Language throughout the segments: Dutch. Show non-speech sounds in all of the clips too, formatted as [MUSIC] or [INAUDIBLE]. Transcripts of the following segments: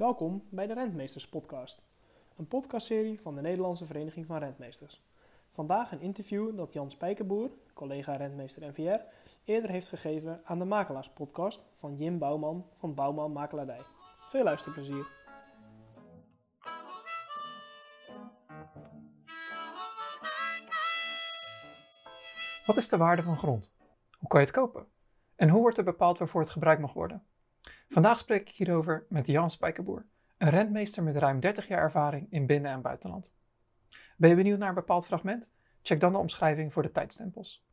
Welkom bij de Rentmeesters Podcast, een podcastserie van de Nederlandse Vereniging van Rentmeesters. Vandaag een interview dat Jan Spijkerboer, collega rentmeester NVR, eerder heeft gegeven aan de Makelaars Podcast van Jim Bouwman van Bouwman Makelaardij. Veel luisterplezier. Wat is de waarde van grond? Hoe kan je het kopen? En hoe wordt er bepaald waarvoor het gebruikt mag worden? Vandaag spreek ik hierover met Jan Spijkerboer, een rentmeester met ruim 30 jaar ervaring in binnen- en buitenland. Ben je benieuwd naar een bepaald fragment? Check dan de omschrijving voor de tijdstempels.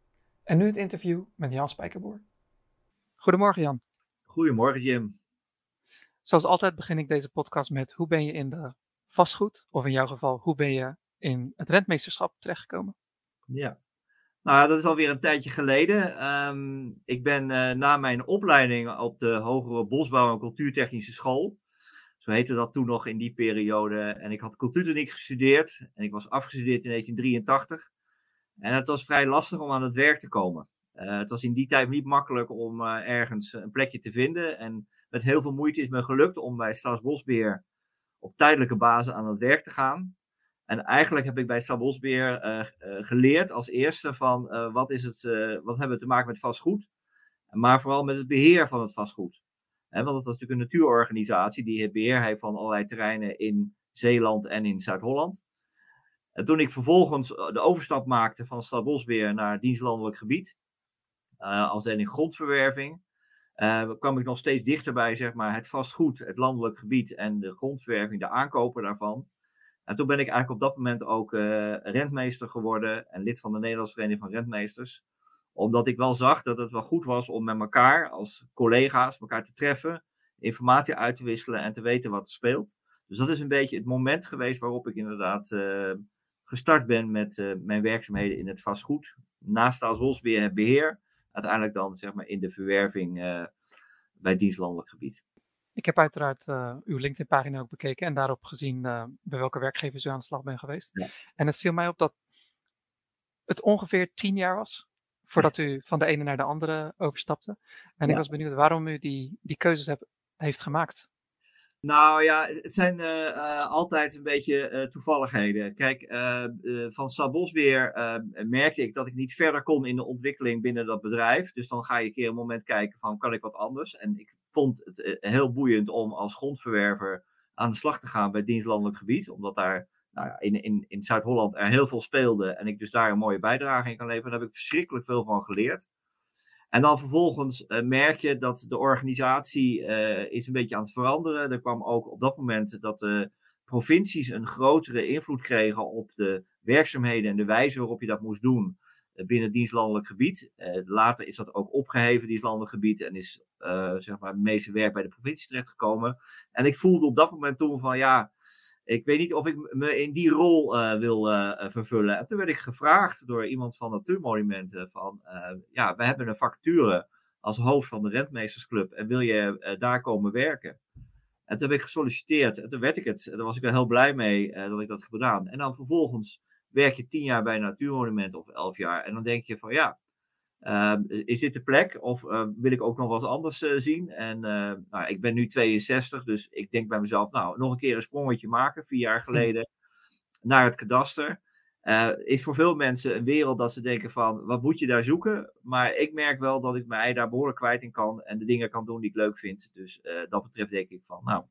En nu het interview met Jan Spijkerboer. Goedemorgen Jan. Goedemorgen Jim. Zoals altijd begin ik deze podcast met hoe ben je in de vastgoed, of in jouw geval, hoe ben je in het rentmeesterschap terechtgekomen? Ja, nou, dat is alweer een tijdje geleden. Ehm, ik ben uh, na mijn opleiding op de Hogere Bosbouw en Cultuurtechnische School, zo heette dat toen nog in die periode, en ik had cultuurtechniek gestudeerd en ik was afgestudeerd in 1983. En het was vrij lastig om aan het werk te komen. Uh, het was in die tijd niet makkelijk om uh, ergens een plekje te vinden. En met heel veel moeite is me gelukt om bij Staatsbosbeheer op tijdelijke basis aan het werk te gaan. En eigenlijk heb ik bij Sabosbeer uh, uh, geleerd als eerste van uh, wat, is het, wat hebben we te maken met vastgoed. Maar vooral met het beheer van het vastgoed. Want dat was natuurlijk een natuurorganisatie die het beheer heeft van allerlei terreinen in Zeeland en in Zuid-Holland. En toen ik vervolgens de overstap maakte van Stad Bosbeheer naar dienstlandelijk gebied, als in grondverwerving, kwam ik nog steeds dichterbij zeg maar, het vastgoed, het landelijk gebied en de grondverwerving, de aankopen daarvan. En toen ben ik eigenlijk op dat moment ook uh, rentmeester geworden en lid van de Nederlandse Vereniging van Rentmeesters. Omdat ik wel zag dat het wel goed was om met elkaar als collega's elkaar te treffen, informatie uit te wisselen en te weten wat er speelt. Dus dat is een beetje het moment geweest waarop ik inderdaad uh, gestart ben met uh, mijn werkzaamheden in het vastgoed. Naast als het beheer, uiteindelijk dan zeg maar in de verwerving bij dienstlandelijk gebied. Ik heb uiteraard uh, uw LinkedIn-pagina ook bekeken en daarop gezien uh, bij welke werkgevers u aan de slag bent geweest. Ja. En het viel mij op dat het ongeveer tien jaar was voordat u van de ene naar de andere overstapte. En ja. ik was benieuwd waarom u die, die keuzes heb, heeft gemaakt. Nou ja, het zijn uh, uh, altijd een beetje toevalligheden. Kijk, van Sabosbeer merkte ik dat ik niet verder kon in de ontwikkeling binnen dat bedrijf. Dus dan ga je een keer een moment kijken van, kan ik wat anders? En ik vond het heel boeiend om als grondverwerver aan de slag te gaan bij dienstlandelijk gebied. Omdat daar nou ja, in, in, in Zuid-Holland er heel veel speelde en ik dus daar een mooie bijdrage in kan leveren. Daar heb ik verschrikkelijk veel van geleerd. En dan vervolgens uh, merk je dat de organisatie uh, is een beetje aan het veranderen. Er kwam ook op dat moment dat de provincies een grotere invloed kregen op de werkzaamheden en de wijze waarop je dat moest doen binnen het dienstlandelijk gebied. later is dat ook opgeheven, dienstlandelijk gebied, en is zeg maar het meeste werk bij de provincie terechtgekomen. En ik voelde op dat moment toen van ja, ik weet niet of ik me in die rol wil vervullen. En toen werd ik gevraagd door iemand van Natuurmonumenten van, ja, we hebben een vacature als hoofd van de Rentmeestersclub en wil je daar komen werken? En toen heb ik gesolliciteerd en toen werd ik het. En daar was ik er heel blij mee dat ik dat heb gedaan. En dan vervolgens werk je tien jaar bij Natuurmonumenten of elf jaar. En dan denk je van ja, uh, is dit de plek of uh, wil ik ook nog wat anders uh, zien? En nou, ik ben nu 62, dus ik denk bij mezelf, nou, nog een keer een sprongetje maken, vier jaar geleden, naar het kadaster. is voor veel mensen een wereld dat ze denken van, wat moet je daar zoeken? Maar ik merk wel dat ik mij daar behoorlijk kwijt in kan en de dingen kan doen die ik leuk vind. Dus dat betreft denk ik van, nou.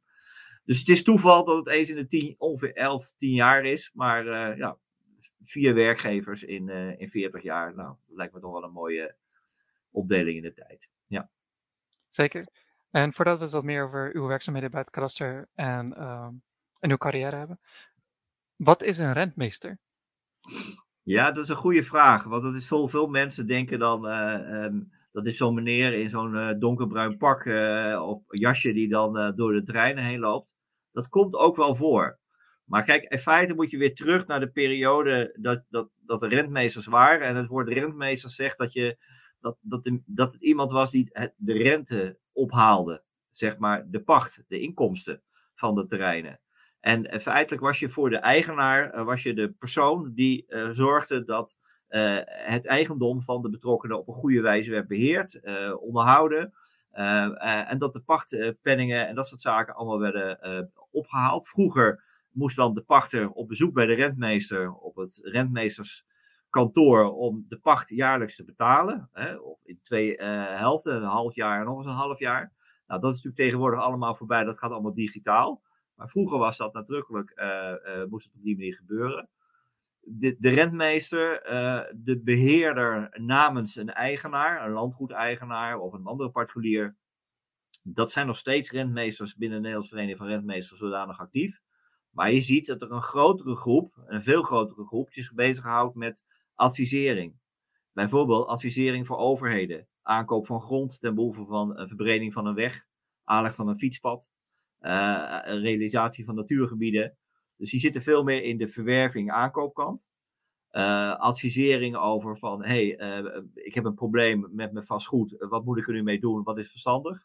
Dus het is toeval dat het eens in de tien, ongeveer 11, 10 jaar is. Maar ja, vier werkgevers in, uh, in 40 jaar. Nou, dat lijkt me toch wel een mooie opdeling in de tijd. Ja. Zeker. En voordat we wat meer over uw werkzaamheden bij het kadaster en, uh, en uw carrière hebben. Wat is een rentmeester? Ja, dat is een goede vraag. Want dat is veel, veel mensen denken dan. Uh, um, dat is zo'n meneer in zo'n uh, donkerbruin pak of jasje die dan door de treinen heen loopt. Dat komt ook wel voor. Maar kijk, in feite moet je weer terug naar de periode dat, dat, dat de rentmeesters waren. En het woord rentmeester zegt dat, je, dat, dat, de, dat het iemand was die de rente ophaalde. Zeg maar de pacht, de inkomsten van de terreinen. En feitelijk was je voor de eigenaar, was je de persoon die uh, zorgde dat het eigendom van de betrokkenen op een goede wijze werd beheerd, onderhouden. en dat de pachtpenningen en dat soort zaken allemaal werden opgehaald. Vroeger moest dan de pachter op bezoek bij de rentmeester op het rentmeesterskantoor om de pacht jaarlijks te betalen. Hè, of in twee helften, een half jaar en nog eens een half jaar. Nou, dat is natuurlijk tegenwoordig allemaal voorbij, dat gaat allemaal digitaal. Maar vroeger was dat nadrukkelijk, moest het op die manier gebeuren de, de rentmeester, de beheerder namens een eigenaar, een landgoedeigenaar of een andere particulier, dat zijn nog steeds rentmeesters binnen de Nederlandse Vereniging van Rentmeesters zodanig actief. Maar je ziet dat er een grotere groep, een veel grotere groep, zich bezighoudt met advisering. Bijvoorbeeld advisering voor overheden, aankoop van grond ten behoeve van een verbreding van een weg, aanleg van een fietspad, uh, realisatie van natuurgebieden. Dus die zitten veel meer in de verwerving aankoopkant. Uh, advisering over van, hey, uh, ik heb een probleem met mijn vastgoed. Wat moet ik er nu mee doen? Wat is verstandig?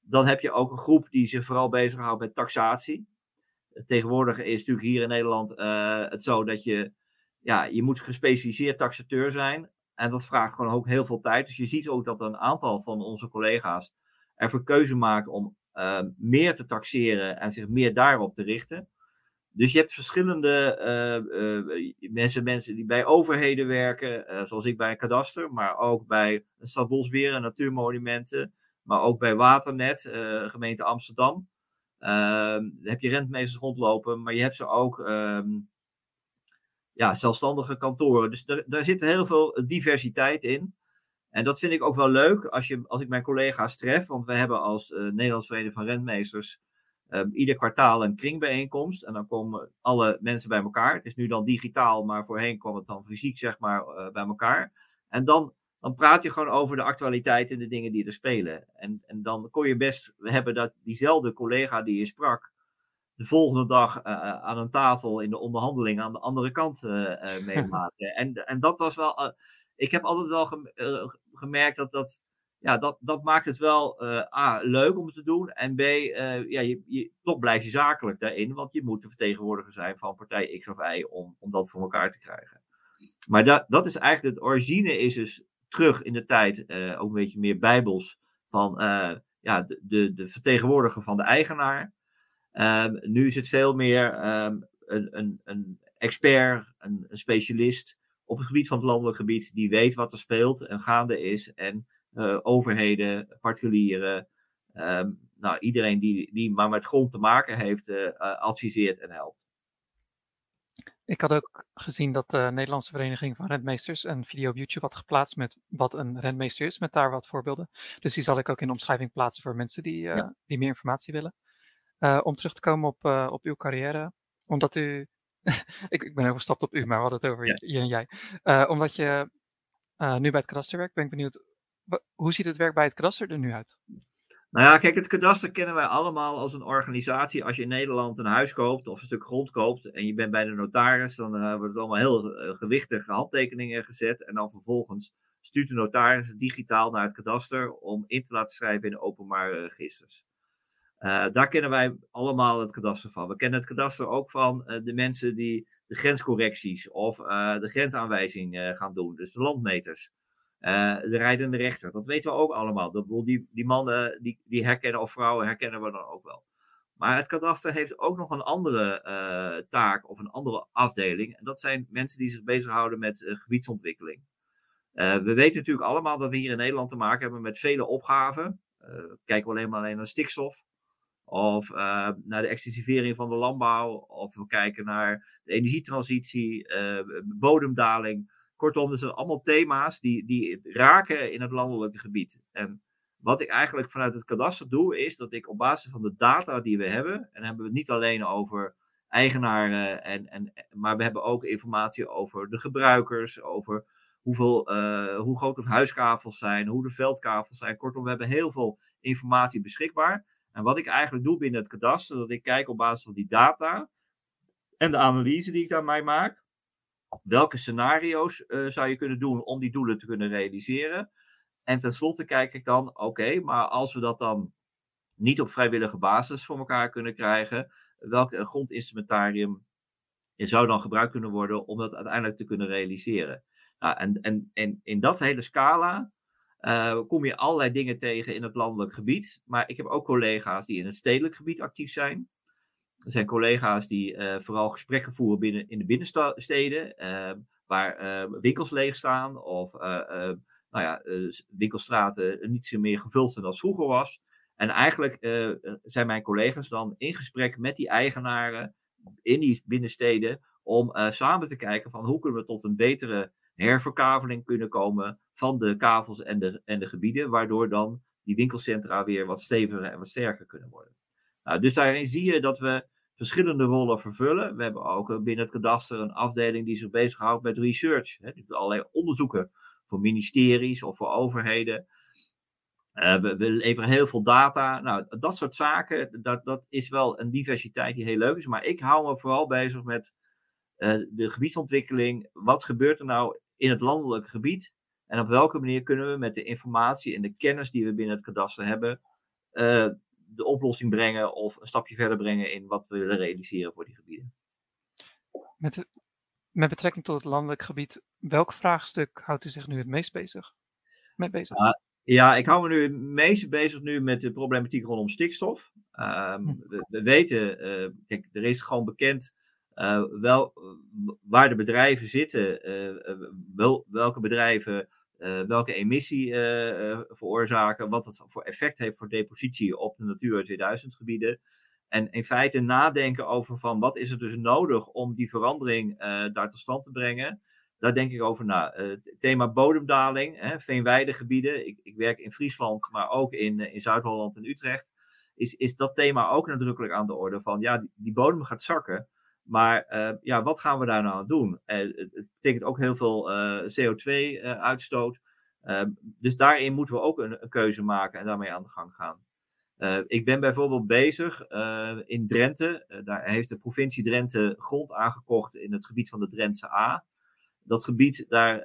Dan heb je ook een groep die zich vooral bezighoudt met taxatie. Tegenwoordig is natuurlijk hier in Nederland uh, het zo dat je, ja, je moet gespecialiseerd taxateur zijn. En dat vraagt gewoon ook heel veel tijd. Dus je ziet ook dat een aantal van onze collega's ervoor keuze maken om meer te taxeren en zich meer daarop te richten. Dus je hebt verschillende uh, mensen, mensen die bij overheden werken, zoals ik bij een kadaster, maar ook bij stad en natuurmonumenten, maar ook bij Waternet, gemeente Amsterdam. Ehm, heb je rentmeesters rondlopen, maar je hebt ze ook um, ja, zelfstandige kantoren. Dus daar zit heel veel diversiteit in. En dat vind ik ook wel leuk als, je, als ik mijn collega's tref, want we hebben als Nederlands Vereniging van Rentmeesters um, ieder kwartaal een kringbijeenkomst. En dan komen alle mensen bij elkaar. Het is nu dan digitaal, maar voorheen kwam het dan fysiek zeg maar uh, bij elkaar. En dan, dan praat je gewoon over de actualiteit en de dingen die er spelen. En, en dan kon je best hebben dat diezelfde collega die je sprak, de volgende dag uh, aan een tafel in de onderhandeling aan de andere kant [LAUGHS] uh, meemaken. en, en dat was wel. ik heb altijd wel gemerkt dat dat ja, dat, dat maakt het wel A, leuk om het te doen. En B, ja, je, je, toch blijf je zakelijk daarin. Want je moet de vertegenwoordiger zijn van partij X of Y om, om dat voor elkaar te krijgen. Maar dat, dat is eigenlijk, het origine is dus terug in de tijd, uh, ook een beetje meer bijbels, van ja, de, de, vertegenwoordiger van de eigenaar. Um, nu is het veel meer um, een, een, een expert, een, specialist op het gebied van het landelijk gebied, die weet wat er speelt en gaande is. En uh, overheden, particulieren, um, nou, iedereen die, die maar met grond te maken heeft, adviseert en helpt. Ik had ook gezien dat de Nederlandse Vereniging van Rentmeesters een video op YouTube had geplaatst met wat een rentmeester is, met daar wat voorbeelden. Dus die zal ik ook in de omschrijving plaatsen voor mensen die, uh, ja. die meer informatie willen. Uh, om terug te komen op, uh, op uw carrière, omdat u, [LAUGHS] ik, ik ben overgestapt op u, maar we hadden het over ja. je en jij. omdat je nu bij het kadaster werkt, ben ik benieuwd hoe ziet het werk bij het kadaster er nu uit? Nou ja, kijk, het kadaster kennen wij allemaal als een organisatie. Als je in Nederland een huis koopt of een stuk grond koopt en je bent bij de notaris, dan uh, wordt het allemaal heel uh, gewichtige handtekeningen gezet. En dan vervolgens stuurt de notaris digitaal naar het kadaster om in te laten schrijven in de openbare registers. Uh, daar kennen wij allemaal het kadaster van. We kennen het kadaster ook van de mensen die de grenscorrecties of de grensaanwijzing gaan doen, dus de landmeters. Uh, de rijdende rechter, dat weten we ook allemaal. Dat, die, die mannen, die, die herkennen, of vrouwen herkennen we dan ook wel. Maar het kadaster heeft ook nog een andere uh, taak of een andere afdeling. En dat zijn mensen die zich bezighouden met uh, gebiedsontwikkeling. we weten natuurlijk allemaal dat we hier in Nederland te maken hebben met vele opgaven. kijken we alleen maar alleen naar stikstof. Of naar de extensivering van de landbouw. Of we kijken naar de energietransitie, bodemdaling. Kortom, dat zijn allemaal thema's die, die raken in het landelijke gebied. En wat ik eigenlijk vanuit het kadaster doe, is dat ik op basis van de data die we hebben, en hebben we het niet alleen over eigenaren, en, en, maar we hebben ook informatie over de gebruikers, over hoeveel, uh, hoe groot de huiskavels zijn, hoe de veldkavels zijn. Kortom, we hebben heel veel informatie beschikbaar. En wat ik eigenlijk doe binnen het kadaster, dat ik kijk op basis van die data en de analyse die ik daarmee maak, welke scenario's uh, zou je kunnen doen om die doelen te kunnen realiseren? En tenslotte kijk ik dan, oké, maar als we dat dan niet op vrijwillige basis voor elkaar kunnen krijgen, welk grondinstrumentarium zou dan gebruikt kunnen worden om dat uiteindelijk te kunnen realiseren? Nou, en, en, en in dat hele scala kom je allerlei dingen tegen in het landelijk gebied. Maar ik heb ook collega's die in het stedelijk gebied actief zijn. Er zijn collega's die vooral gesprekken voeren binnen, in de binnensteden, waar winkels leeg staan of nou ja, winkelstraten niet zo meer gevuld zijn als vroeger was. En eigenlijk zijn mijn collega's dan in gesprek met die eigenaren in die binnensteden om samen te kijken van hoe kunnen we tot een betere herverkaveling kunnen komen van de kavels en de, en de gebieden, waardoor dan die winkelcentra weer wat steviger en wat sterker kunnen worden. Nou, dus daarin zie je dat we verschillende rollen vervullen. We hebben ook binnen het kadaster een afdeling die zich bezighoudt met research. Hè, dus allerlei onderzoeken voor ministeries of voor overheden. Uh, we, we, leveren heel veel data. Nou, dat soort zaken, dat, dat is wel een diversiteit die heel leuk is. Maar ik hou me vooral bezig met uh, de gebiedsontwikkeling. Wat gebeurt er nou in het landelijk gebied? En op welke manier kunnen we met de informatie en de kennis die we binnen het kadaster hebben, de oplossing brengen of een stapje verder brengen in wat we willen realiseren voor die gebieden? Met, met betrekking tot het landelijk gebied, welk vraagstuk houdt u zich nu het meest bezig? Met bezig? Uh, ja, ik hou me nu het meest bezig nu met de problematiek rondom stikstof. Um, we, we, weten, uh, kijk, er is gewoon bekend uh, wel, waar de bedrijven zitten, uh, wel, welke bedrijven welke emissie veroorzaken, wat het voor effect heeft voor depositie op de Natura 2000 gebieden. En in feite nadenken over van wat is er dus nodig om die verandering daar tot stand te brengen. Daar denk ik over na. Het thema bodemdaling, hè, veenweidegebieden. Ik, ik werk in Friesland, maar ook in, in Zuid-Holland en Utrecht. Is, is dat thema ook nadrukkelijk aan de orde van ja, die bodem gaat zakken. Maar uh, ja, wat gaan we daar nou aan doen? Uh, het betekent ook heel veel uh, CO2-uitstoot. dus daarin moeten we ook een, keuze maken en daarmee aan de gang gaan. ik ben bijvoorbeeld bezig in Drenthe. daar heeft de provincie Drenthe grond aangekocht in het gebied van de Drentse A. Dat gebied, daar,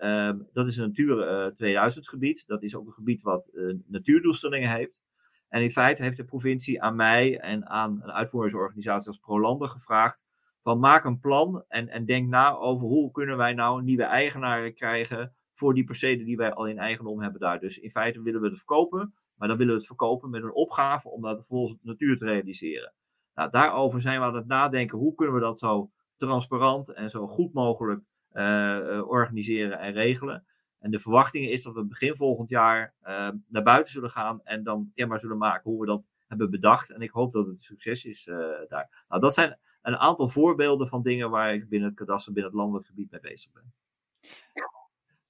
dat is een Natura 2000 gebied. Dat is ook een gebied wat natuurdoelstellingen heeft. En in feite heeft de provincie aan mij en aan een uitvoeringsorganisatie als ProLander gevraagd van maak een plan en, en denk na over hoe kunnen wij nou nieuwe eigenaren krijgen voor die percelen die wij al in eigendom hebben daar. Dus in feite willen we het verkopen, maar dan willen we het verkopen met een opgave om dat volgens natuur te realiseren. Nou, daarover zijn we aan het nadenken, hoe kunnen we dat zo transparant en zo goed mogelijk uh, organiseren en regelen. En de verwachting is dat we begin volgend jaar uh, naar buiten zullen gaan en dan kenbaar zullen maken hoe we dat hebben bedacht. En ik hoop dat het een succes is daar. Nou, dat zijn een aantal voorbeelden van dingen waar ik binnen het kadaster, binnen het landelijk gebied mee bezig ben.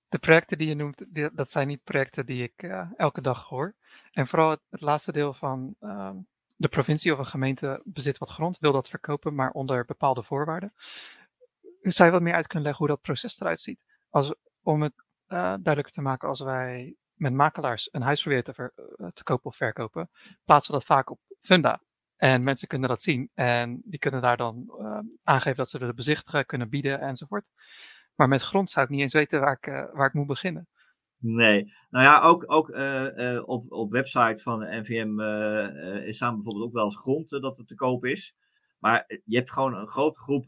De projecten die je noemt, dat zijn niet projecten die ik uh, elke dag hoor. En vooral het, laatste deel van uh, de provincie of een gemeente bezit wat grond, wil dat verkopen, maar onder bepaalde voorwaarden. Zou je wat meer uit kunnen leggen hoe dat proces eruit ziet? Als, om het uh, duidelijker te maken, als wij met makelaars een huis proberen te, uh, te kopen of verkopen, plaatsen we dat vaak op Funda. En mensen kunnen dat zien en die kunnen daar dan uh, aangeven dat ze willen bezichtigen, kunnen bieden enzovoort. Maar met grond zou ik niet eens weten waar ik, uh, waar ik moet beginnen. Nee, nou ja, ook, ook uh, op, op website van de NVM is staan bijvoorbeeld ook wel eens grond dat het te koop is. Maar je hebt gewoon een grote groep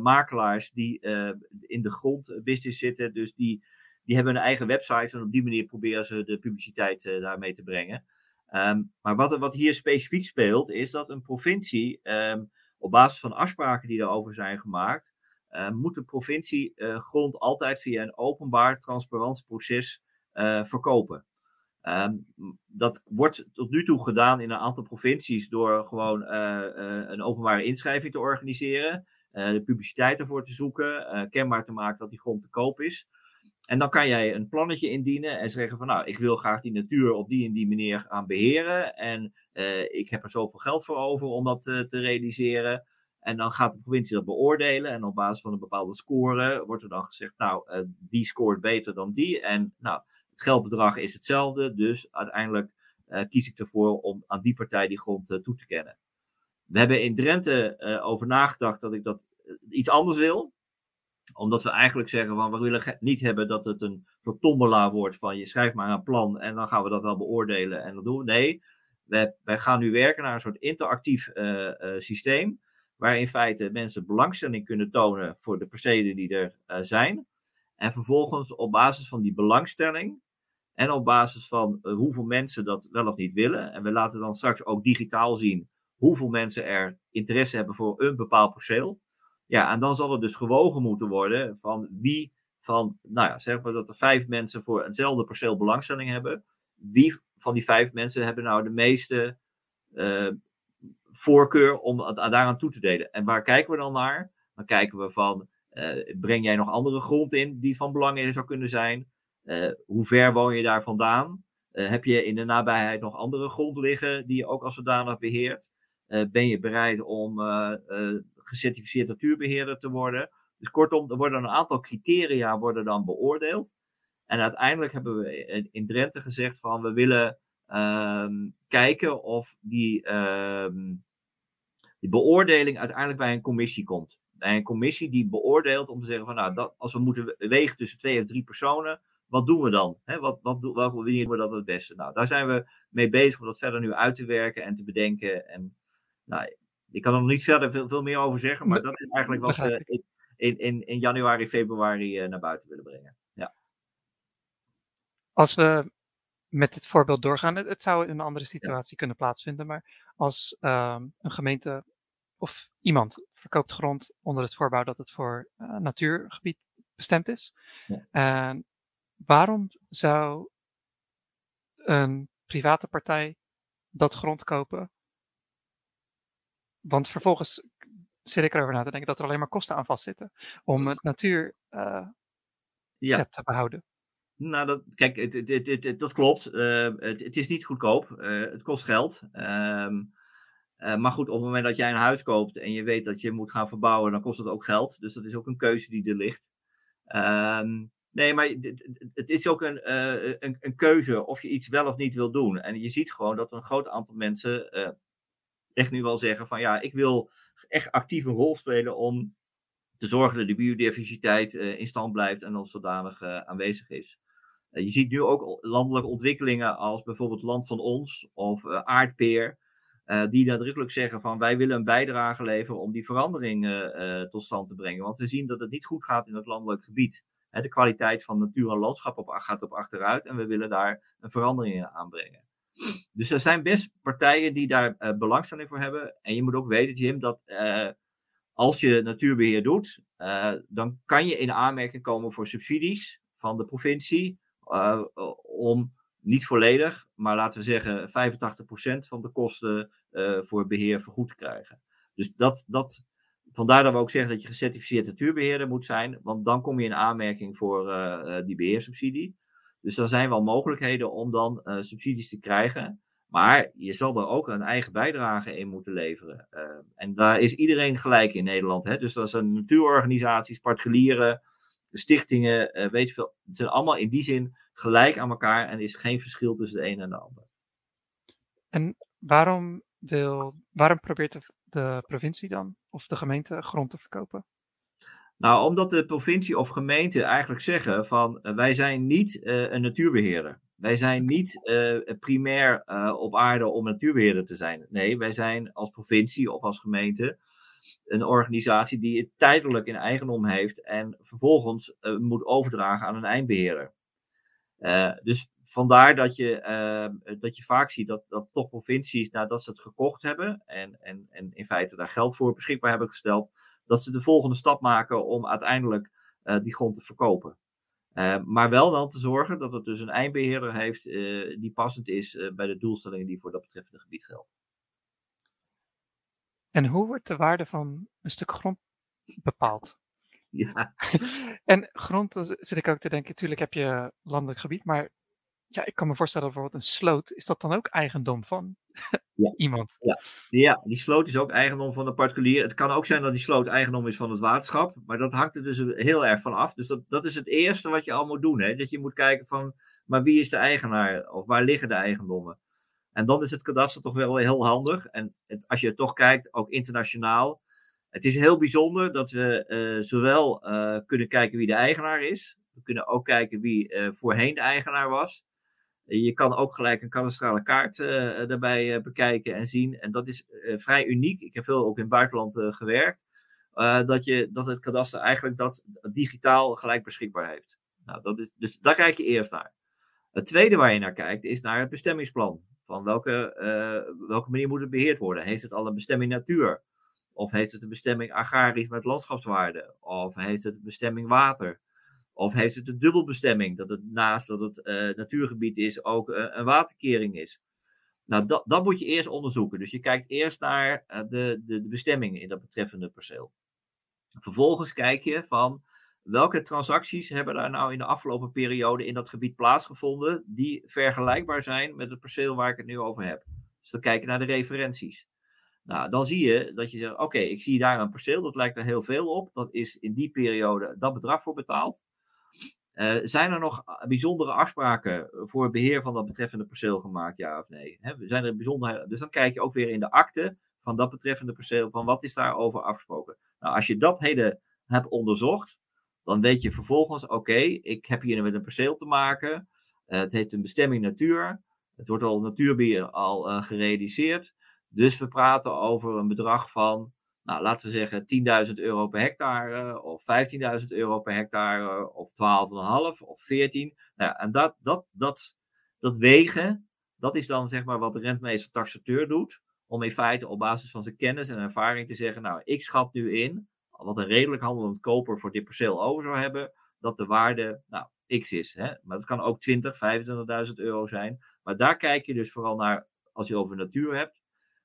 makelaars die in de grondbusiness zitten. Dus die, die hebben een eigen website en op die manier proberen ze de publiciteit daarmee te brengen. Um, maar wat, wat hier specifiek speelt, is dat een provincie, um, op basis van afspraken die daarover zijn gemaakt, uh, moet de provincie uh, grond altijd via een openbaar, transparant proces uh, verkopen. Dat wordt tot nu toe gedaan in een aantal provincies door gewoon een openbare inschrijving te organiseren, de publiciteit ervoor te zoeken, kenbaar te maken dat die grond te koop is. En dan kan jij een plannetje indienen en zeggen van nou, ik wil graag die natuur op die en die manier gaan beheren. En uh, ik heb er zoveel geld voor over om dat uh, te realiseren. En dan gaat de provincie dat beoordelen. En op basis van een bepaalde score wordt er dan gezegd, nou, uh, die scoort beter dan die. En nou, het geldbedrag is hetzelfde. Dus uiteindelijk kies ik ervoor om aan die partij die grond toe te kennen. We hebben in Drenthe over nagedacht dat ik dat iets anders wil omdat we eigenlijk zeggen van we willen niet hebben dat het een soort tombola wordt van je schrijft maar een plan en dan gaan we dat wel beoordelen en dat doen. Nee, wij, wij gaan nu werken naar een soort interactief uh, uh, systeem. Waar in feite mensen belangstelling kunnen tonen voor de percelen die er uh, zijn. En vervolgens op basis van die belangstelling En op basis van hoeveel mensen dat wel of niet willen. En we laten dan straks ook digitaal zien hoeveel mensen er interesse hebben voor een bepaald perceel. Ja, en dan zal er dus gewogen moeten worden van wie van, nou ja, zeg maar dat er vijf mensen voor hetzelfde perceel belangstelling hebben. Wie van die vijf mensen hebben nou de meeste uh, voorkeur om daaraan toe te delen? En waar kijken we dan naar? Dan kijken we van, uh, breng jij nog andere grond in die van belang zou kunnen zijn? Uh, hoe ver woon je daar vandaan? heb je in de nabijheid nog andere grond liggen die je ook als zodanig beheert? ben je bereid om gecertificeerd natuurbeheerder te worden? Dus kortom, er worden een aantal criteria worden dan beoordeeld. En uiteindelijk hebben we in Drenthe gezegd van we willen um, kijken of die, um, die beoordeling uiteindelijk bij een commissie komt. Bij een commissie die beoordeelt om te zeggen van nou, dat, als we moeten wegen tussen twee of drie personen, wat doen we dan? Wat, wat, welke wanneer we dat het beste? Nou, daar zijn we mee bezig om dat verder nu uit te werken en te bedenken. En nou, ik kan er nog niet verder veel, veel meer over zeggen, maar dat is eigenlijk wat we in, in, in januari, februari uh, naar buiten willen brengen. Ja. Als we met dit voorbeeld doorgaan, het, het zou in een andere situatie ja. kunnen plaatsvinden, maar als um, een gemeente of iemand verkoopt grond onder het voorbouw dat het voor uh, natuurgebied bestemd is. Ja. En waarom zou een private partij dat grond kopen? Want vervolgens zit ik erover na te denken dat er alleen maar kosten aan vastzitten om het natuur uh, ja. Te behouden. Nou, dat, kijk, het, het, het, dat klopt. Uh, het, is niet goedkoop. Uh, het kost geld. Um, maar goed, op het moment dat jij een huis koopt en je weet dat je moet gaan verbouwen, dan kost dat ook geld. Dus dat is ook een keuze die er ligt. Um, nee, maar het is ook een, een, een, keuze of je iets wel of niet wil doen. En je ziet gewoon dat een groot aantal mensen echt nu wel zeggen van ja, ik wil echt actief een rol spelen om te zorgen dat de biodiversiteit uh, in stand blijft en als zodanig uh, aanwezig is. Uh, je ziet nu ook landelijke ontwikkelingen als bijvoorbeeld Land van Ons of Aardpeer, die nadrukkelijk zeggen van wij willen een bijdrage leveren om die verandering tot stand te brengen. Want we zien dat het niet goed gaat in het landelijk gebied. de kwaliteit van natuur en landschap op, gaat op achteruit en we willen daar een verandering in aanbrengen. Dus er zijn best partijen die daar uh, belangstelling voor hebben. En je moet ook weten, Jim, dat uh, als je natuurbeheer doet, uh, dan kan je in aanmerking komen voor subsidies van de provincie. om niet volledig, maar laten we zeggen 85% van de kosten voor beheer vergoed te krijgen. Dus dat, dat, vandaar dat we ook zeggen dat je gecertificeerd natuurbeheerder moet zijn, want dan kom je in aanmerking voor die beheersubsidie. Dus er zijn wel mogelijkheden om dan uh, subsidies te krijgen. Maar je zal er ook een eigen bijdrage in moeten leveren. Uh, en daar is iedereen gelijk in Nederland. Hè? Dus dat zijn natuurorganisaties, particulieren, stichtingen, uh, weet veel. Het zijn allemaal in die zin gelijk aan elkaar en er is geen verschil tussen de een en de ander. En waarom, wil, waarom probeert de provincie dan of de gemeente grond te verkopen? Nou, omdat de provincie of gemeente eigenlijk zeggen van uh, wij zijn niet uh, een natuurbeheerder. Wij zijn niet uh, primair op aarde om natuurbeheerder te zijn. Nee, wij zijn als provincie of als gemeente een organisatie die het tijdelijk in eigendom heeft en vervolgens moet overdragen aan een eindbeheerder. dus vandaar dat je, dat je vaak ziet dat, dat toch provincies, nadat ze het gekocht hebben en, en, en in feite daar geld voor beschikbaar hebben gesteld, dat ze de volgende stap maken om uiteindelijk uh, die grond te verkopen. Uh, maar wel dan te zorgen dat het dus een eindbeheerder heeft uh, die passend is bij de doelstellingen die voor dat betreffende gebied gelden. En hoe wordt de waarde van een stuk grond bepaald? Ja. [LAUGHS] en grond, zit ik ook te denken, natuurlijk heb je landelijk gebied, maar ja, ik kan me voorstellen bijvoorbeeld een sloot, is dat dan ook eigendom van ja. [LAUGHS] iemand? Ja. ja, die sloot is ook eigendom van de particulier. Het kan ook zijn dat die sloot eigendom is van het waterschap, maar dat hangt er dus heel erg van af. Dus dat, dat is het eerste wat je al moet doen. Hè? Dat je moet kijken van, maar wie is de eigenaar? Of waar liggen de eigendommen? En dan is het kadaster toch wel heel handig. En het, als je toch kijkt, ook internationaal. Het is heel bijzonder dat we uh, zowel uh, kunnen kijken wie de eigenaar is. We kunnen ook kijken wie uh, voorheen de eigenaar was. Je kan ook gelijk een kadastrale kaart uh, daarbij uh, bekijken en zien. En dat is vrij uniek. Ik heb veel ook in het buitenland gewerkt. dat, je, dat het kadaster eigenlijk dat digitaal gelijk beschikbaar heeft. Nou, dat is, dus daar kijk je eerst naar. Het tweede waar je naar kijkt is naar het bestemmingsplan. Van welke, welke manier moet het beheerd worden? Heeft het al een bestemming natuur? Of heeft het een bestemming agrarisch met landschapswaarde? Of heeft het een bestemming water? Of heeft het een dubbelbestemming, dat het naast dat het uh, natuurgebied is, ook uh, een waterkering is? Nou, dat, dat moet je eerst onderzoeken. Dus je kijkt eerst naar uh, de, de, de bestemmingen in dat betreffende perceel. Vervolgens kijk je van welke transacties hebben daar nou in de afgelopen periode in dat gebied plaatsgevonden, die vergelijkbaar zijn met het perceel waar ik het nu over heb. Dus dan kijk je naar de referenties. Nou, dan zie je dat je zegt: Oké, ik zie daar een perceel, dat lijkt er heel veel op. Dat is in die periode dat bedrag voor betaald. Uh, zijn er nog bijzondere afspraken voor het beheer van dat betreffende perceel gemaakt, ja of nee? He, zijn er bijzondere, dus dan kijk je ook weer in de akte van dat betreffende perceel, van wat is daarover afgesproken. Nou, als je dat hele hebt onderzocht, dan weet je vervolgens, oké, ik heb hier met een perceel te maken. Uh, het heeft een bestemming natuur. Het wordt al natuurbeheer al uh, gerealiseerd. Dus we praten over een bedrag van nou, laten we zeggen 10.000 euro per hectare, of 15.000 euro per hectare, of 12,5 of 14. Nou, en dat, dat, dat, dat wegen, dat is dan zeg maar wat de rentmeester taxateur doet, om in feite op basis van zijn kennis en ervaring te zeggen, nou, ik schat nu in, wat een redelijk handelend koper voor dit perceel over zou hebben, dat de waarde, nou, x is. Hè? Maar dat kan ook 20, 25.000 euro zijn. Maar daar kijk je dus vooral naar, als je over natuur hebt,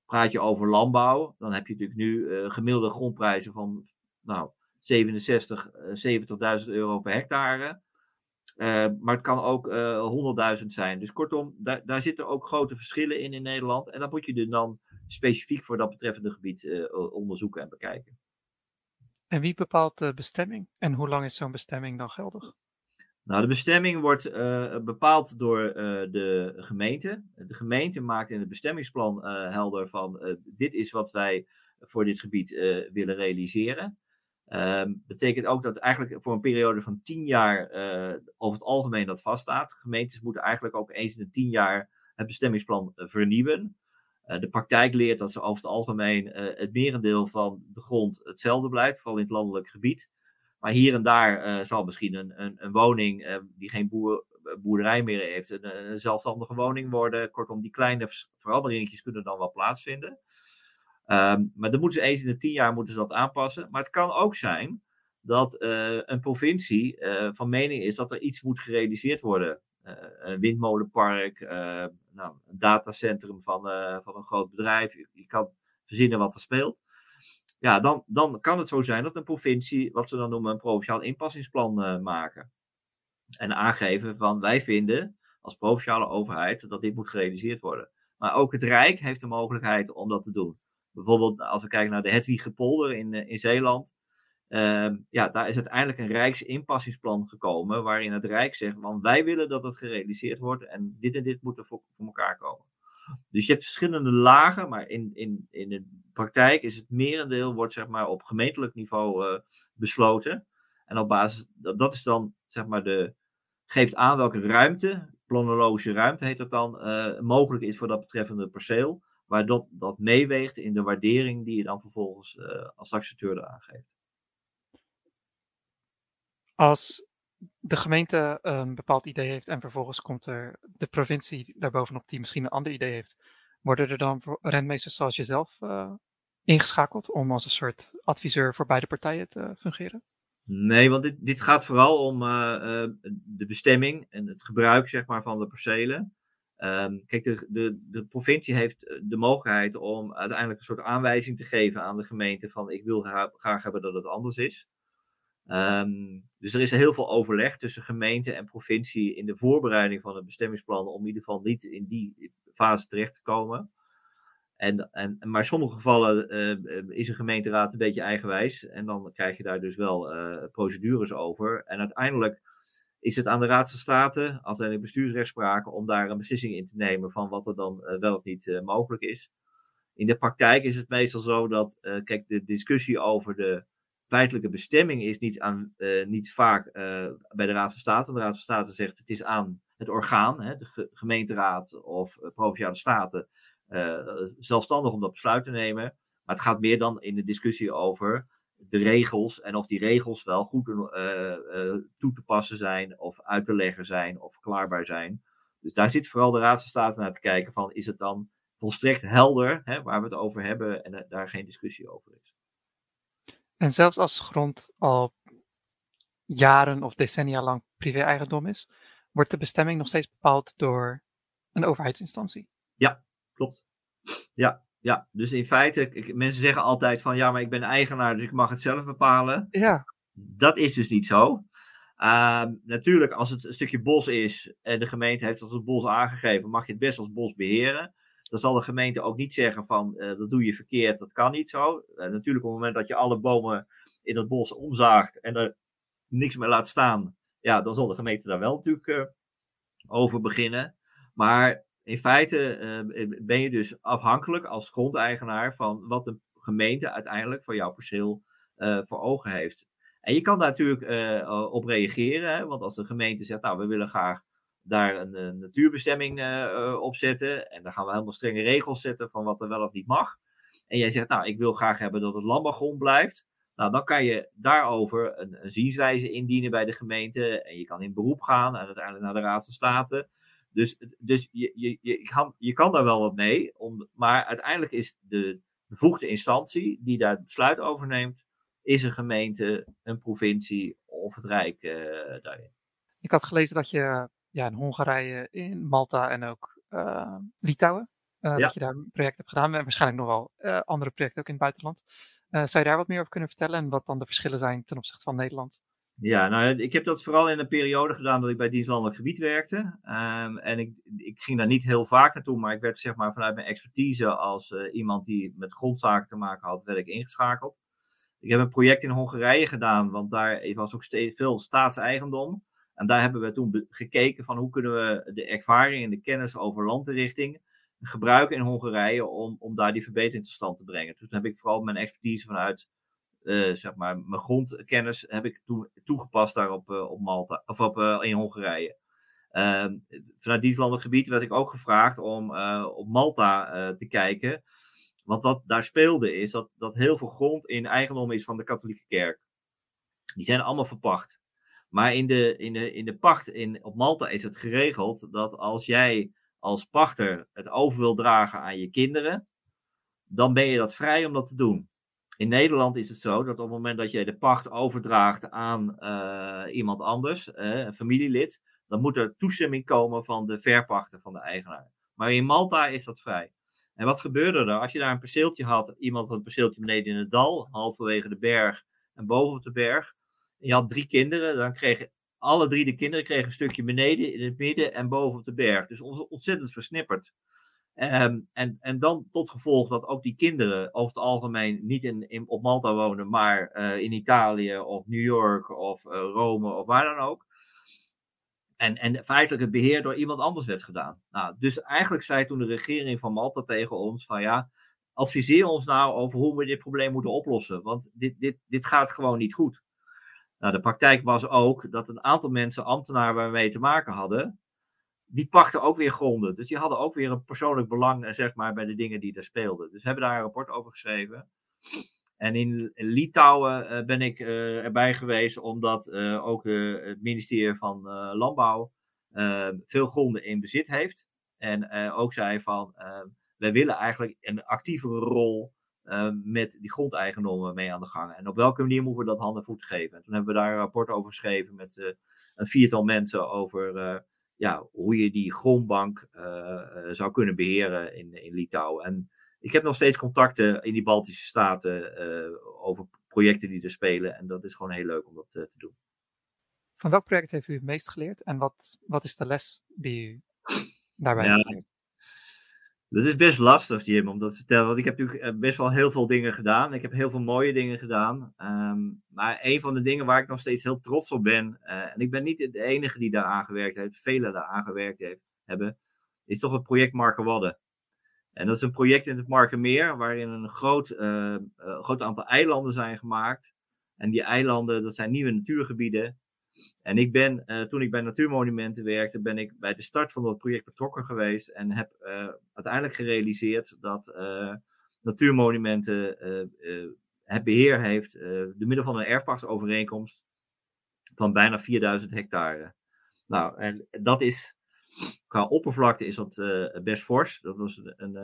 Praat je over landbouw, dan heb je natuurlijk nu uh, gemiddelde grondprijzen van nou, 67, uh, 70.000 euro per hectare. Uh, maar het kan ook 100.000 eh, zijn. Dus kortom, daar, daar zitten ook grote verschillen in in Nederland. En dat moet je dan specifiek voor dat betreffende gebied onderzoeken en bekijken. En wie bepaalt de bestemming? En hoe lang is zo'n bestemming dan geldig? Nou, de bestemming wordt uh, bepaald door uh, de gemeente. De gemeente maakt in het bestemmingsplan uh, helder van dit is wat wij voor dit gebied willen realiseren. Um, betekent ook dat eigenlijk voor een periode van tien jaar over het algemeen dat vaststaat. Gemeentes moeten eigenlijk ook eens in de tien jaar het bestemmingsplan vernieuwen. de praktijk leert dat ze over het algemeen het merendeel van de grond hetzelfde blijft, vooral in het landelijk gebied. Maar hier en daar uh, zal misschien een, een, een woning uh, die geen boer, boerderij meer heeft, een, zelfstandige woning worden. Kortom, die kleine veranderingen kunnen dan wel plaatsvinden. Um, maar dan moeten ze eens in de tien jaar moeten ze dat aanpassen. Maar het kan ook zijn dat een provincie van mening is dat er iets moet gerealiseerd worden. een windmolenpark, nou, een datacentrum van, van een groot bedrijf. Je kan verzinnen wat er speelt ja, dan, dan kan het zo zijn dat een provincie, wat ze dan noemen, een provinciaal inpassingsplan uh, maken. En aangeven van wij vinden als provinciale overheid dat dit moet gerealiseerd worden. Maar ook het Rijk heeft de mogelijkheid om dat te doen. Bijvoorbeeld als we kijken naar de Hedwigepolder in, uh, in Zeeland. Uh, ja, daar is uiteindelijk een Rijksinpassingsplan gekomen waarin het Rijk zegt, van wij willen dat het gerealiseerd wordt en dit en dit moet er voor, voor elkaar komen. Dus je hebt verschillende lagen, maar in, in, in de praktijk is het merendeel wordt zeg maar op gemeentelijk niveau uh, besloten. En op basis, dat, is dan zeg maar de, geeft aan welke ruimte, planologische ruimte heet dat dan, uh, mogelijk is voor dat betreffende perceel. Waar dat, dat meeweegt in de waardering die je dan vervolgens uh, als taxateur aangeeft. Als de gemeente een bepaald idee heeft en vervolgens komt er de provincie daarbovenop die misschien een ander idee heeft, worden er dan rentmeesters zoals jezelf ingeschakeld om als een soort adviseur voor beide partijen te fungeren? Nee, want dit, dit gaat vooral om uh, uh, de bestemming en het gebruik zeg maar, van de percelen. Um, kijk, de, de, provincie heeft de mogelijkheid om uiteindelijk een soort aanwijzing te geven aan de gemeente van ik wil graag, hebben dat het anders is. Um, dus er is heel veel overleg tussen gemeente en provincie in de voorbereiding van het bestemmingsplan om in ieder geval niet in die fase terecht te komen. En, en, maar in sommige gevallen uh, is een gemeenteraad een beetje eigenwijs en dan krijg je daar dus wel uh, procedures over. En uiteindelijk is het aan de Raad van State, als er bestuursrechtspraken, om daar een beslissing in te nemen van wat er dan uh, wel of niet mogelijk is. In de praktijk is het meestal zo dat, kijk, de discussie over de feitelijke bestemming is niet, aan, niet vaak bij de Raad van State. De Raad van State zegt het is aan het orgaan, hè, de gemeenteraad of provinciale staten, zelfstandig om dat besluit te nemen. Maar het gaat meer dan in de discussie over de regels en of die regels wel goed toe te passen zijn of uit te leggen zijn of verklaarbaar zijn. Dus daar zit vooral de Raad van State naar te kijken van is het dan volstrekt helder hè, waar we het over hebben en daar geen discussie over is. En zelfs als grond al jaren of decennia lang privé-eigendom is, wordt de bestemming nog steeds bepaald door een overheidsinstantie. Ja, klopt. Ja, ja. dus in feite, mensen zeggen altijd van ja, maar ik ben eigenaar, dus ik mag het zelf bepalen. Ja. Dat is dus niet zo. Ehm, natuurlijk, als het een stukje bos is en de gemeente heeft als het bos aangegeven, mag je het best als bos beheren. Dan zal de gemeente ook niet zeggen van uh, dat doe je verkeerd, dat kan niet zo. Uh, natuurlijk op het moment dat je alle bomen in het bos omzaagt en er niks meer laat staan, ja, dan zal de gemeente daar wel natuurlijk uh, over beginnen. Maar in feite ben je dus afhankelijk als grondeigenaar van wat de gemeente uiteindelijk voor jouw perceel voor ogen heeft. En je kan daar natuurlijk op reageren, want als de gemeente zegt, nou, we willen graag daar een, natuurbestemming op zetten. En dan gaan we helemaal strenge regels zetten van wat er wel of niet mag. En jij zegt, nou, ik wil graag hebben dat het landbouwgrond blijft. Nou, dan kan je daarover een, een zienswijze indienen bij de gemeente. En je kan in beroep gaan en uiteindelijk naar de Raad van State. Dus, dus je, je, je, kan, je kan daar wel wat mee. Om, maar uiteindelijk is de bevoegde instantie die daar het besluit over neemt, is een gemeente, een provincie of het Rijk uh, daarin. Ik had gelezen dat je ja, in Hongarije, in Malta en ook uh, Litouwen. Uh, Dat je daar een project hebt gedaan. En waarschijnlijk nog wel andere projecten ook in het buitenland. zou je daar wat meer over kunnen vertellen? En wat dan de verschillen zijn ten opzichte van Nederland? Ja, nou, ik heb dat vooral in een periode gedaan dat ik bij dienstlandelijk gebied werkte. Um, en ik, ik ging daar niet heel vaak naartoe, maar ik werd zeg maar vanuit mijn expertise als iemand die met grondzaken te maken had, werd ik ingeschakeld. Ik heb een project in Hongarije gedaan, want daar was ook steeds veel staatseigendom. En daar hebben we toen gekeken van hoe kunnen we de ervaring en de kennis over landinrichting gebruiken in Hongarije om, om daar die verbetering tot stand te brengen. Dus toen heb ik vooral mijn expertise vanuit uh, zeg maar, mijn grondkennis heb ik toen toegepast daar op, uh, op Malta, of op, uh, in Hongarije. Ehm, vanuit dienstlandelijk gebied werd ik ook gevraagd om op Malta te kijken. Want wat daar speelde is dat, dat heel veel grond in eigendom is van de katholieke kerk. Die zijn allemaal verpacht. Maar in de, in de, in de pacht in, op Malta is het geregeld dat als jij als pachter het over wil dragen aan je kinderen, dan ben je dat vrij om dat te doen. In Nederland is het zo dat op het moment dat je de pacht overdraagt aan uh, iemand anders, uh, een familielid, dan moet er toestemming komen van de verpachter, van de eigenaar. Maar in Malta is dat vrij. En wat gebeurde er? Als je daar een perceeltje had, iemand had een perceeltje beneden in het dal, halverwege de berg en boven op de berg, je had drie kinderen, dan kregen alle drie de kinderen kregen een stukje beneden, in het midden en boven op de berg. Dus ontzettend versnipperd. Um, en, en dan tot gevolg dat ook die kinderen over het algemeen niet in, op Malta wonen, maar uh, in Italië of New York of uh, Rome of waar dan ook. En, en feitelijk het beheer door iemand anders werd gedaan. Nou, dus eigenlijk zei toen de regering van Malta tegen ons van ja, adviseer ons nou over hoe we dit probleem moeten oplossen. Want dit, dit, dit gaat gewoon niet goed. Nou, de praktijk was ook dat een aantal mensen, ambtenaren waar mee te maken hadden, die pachten ook weer gronden. Dus die hadden ook weer een persoonlijk belang eh, zeg maar, bij de dingen die er speelden. Dus we hebben daar een rapport over geschreven. En in Litouwen uh, ben ik uh, erbij geweest, omdat ook het ministerie van Landbouw veel gronden in bezit heeft. En ook zei van, wij willen eigenlijk een actievere rol met die grondeigendommen mee aan de gang. En op welke manier moeten we dat handen voet geven? En toen hebben we daar een rapport over geschreven met een viertal mensen over ja, hoe je die grondbank uh, zou kunnen beheren in, in Litouwen. En ik heb nog steeds contacten in die Baltische Staten over projecten die er spelen. En dat is gewoon heel leuk om dat te doen. Van welk project heeft u het meest geleerd? En wat, wat is de les die u daarbij ja? Dat is best lastig, Jim, om dat te vertellen. Want ik heb natuurlijk eh, best wel heel veel dingen gedaan. Ik heb heel veel mooie dingen gedaan. Um, maar een van de dingen waar ik nog steeds heel trots op ben. Uh, en ik ben niet de enige die daar aan gewerkt heeft. Velen daar aan gewerkt heeft, hebben. Is toch het project Markenwadden. En dat is een project in het Markenmeer. Waarin een groot, uh, groot aantal eilanden zijn gemaakt. En die eilanden, dat zijn nieuwe natuurgebieden. En ik ben, uh, toen ik bij Natuurmonumenten werkte, ben ik bij de start van dat project betrokken geweest en heb uh, uiteindelijk gerealiseerd dat uh, Natuurmonumenten het beheer heeft, door middel van een erfpachtsovereenkomst, van bijna 4000 hectare. Nou, en dat is, Qua oppervlakte is dat best fors. Dat was een, een,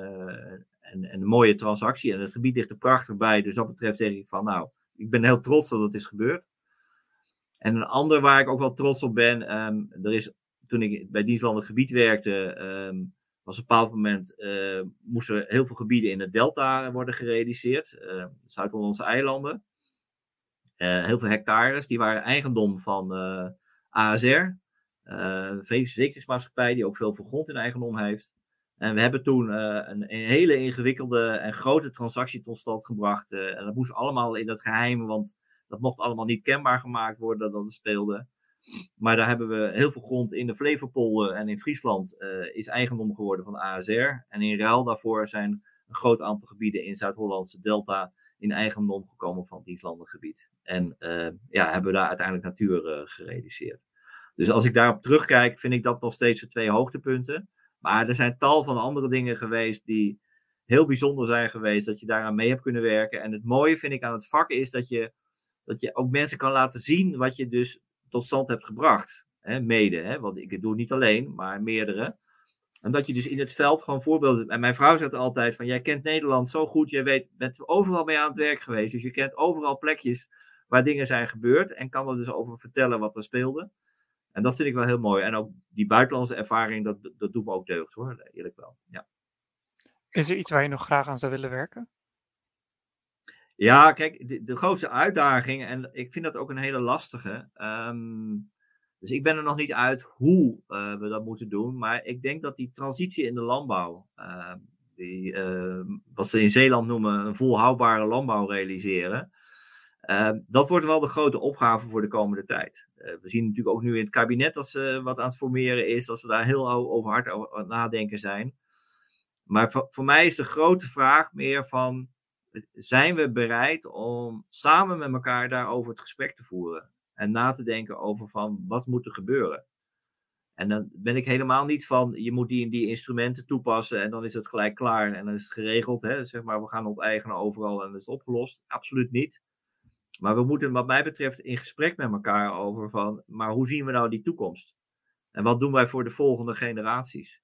een, een, mooie transactie. En het gebied ligt er prachtig bij. Dus dat betreft zeg ik van nou, ik ben heel trots dat het is gebeurd. En een ander waar ik ook wel trots op ben, um, er is, toen ik bij Dienstland gebied werkte, um, was op een bepaald moment, uh, moesten heel veel gebieden in het delta worden gerealiseerd, uh, Zuid-Hollandse eilanden. Uh, heel veel hectares, die waren eigendom van ASR, een verzekeringsmaatschappij die ook veel veel grond in eigendom heeft. En we hebben toen een, een, hele ingewikkelde en grote transactie tot stand gebracht. en dat moest allemaal in het geheim, want dat mocht allemaal niet kenbaar gemaakt worden dat het speelde. Maar daar hebben we heel veel grond in de Flevopolder en in Friesland uh, is eigendom geworden van ASR. En in ruil daarvoor zijn een groot aantal gebieden in Zuid-Hollandse Delta in eigendom gekomen van het gebied. En uh, ja, hebben we daar uiteindelijk natuur gerealiseerd. Dus als ik daarop terugkijk, vind ik dat nog steeds de twee hoogtepunten. Maar er zijn tal van andere dingen geweest die heel bijzonder zijn geweest, dat je daaraan mee hebt kunnen werken. En het mooie vind ik aan het vak is dat je dat je ook mensen kan laten zien wat je dus tot stand hebt gebracht. Hè, mede, hè, want ik doe het niet alleen, maar meerdere. En dat je dus in het veld gewoon voorbeelden. En mijn vrouw zegt altijd: van jij kent Nederland zo goed, jij weet, bent overal mee aan het werk geweest. Dus je kent overal plekjes waar dingen zijn gebeurd. En kan er dus over vertellen wat er speelde. En dat vind ik wel heel mooi. En ook die buitenlandse ervaring, dat, dat doet me ook deugd hoor, eerlijk wel. Ja. Is er iets waar je nog graag aan zou willen werken? Ja, kijk, de, de, grootste uitdaging, en ik vind dat ook een hele lastige. Um, dus ik ben er nog niet uit hoe uh, we dat moeten doen. Maar ik denk dat die transitie in de landbouw, uh, die, uh, wat ze in Zeeland noemen een volhoudbare landbouw realiseren. Ehm, dat wordt wel de grote opgave voor de komende tijd. Eh, we zien natuurlijk ook nu in het kabinet dat ze wat aan het formeren is, dat ze daar heel over hard over nadenken zijn. Maar voor mij is de grote vraag meer van zijn we bereid om samen met elkaar daarover het gesprek te voeren. En na te denken over van wat moet er gebeuren. En dan ben ik helemaal niet van je moet die en die instrumenten toepassen en dan is het gelijk klaar en dan is het geregeld. Hè? Zeg maar, we gaan onteigenen overal en het is opgelost. Absoluut niet. Maar we moeten wat mij betreft in gesprek met elkaar over van, maar hoe zien we nou die toekomst? En wat doen wij voor de volgende generaties?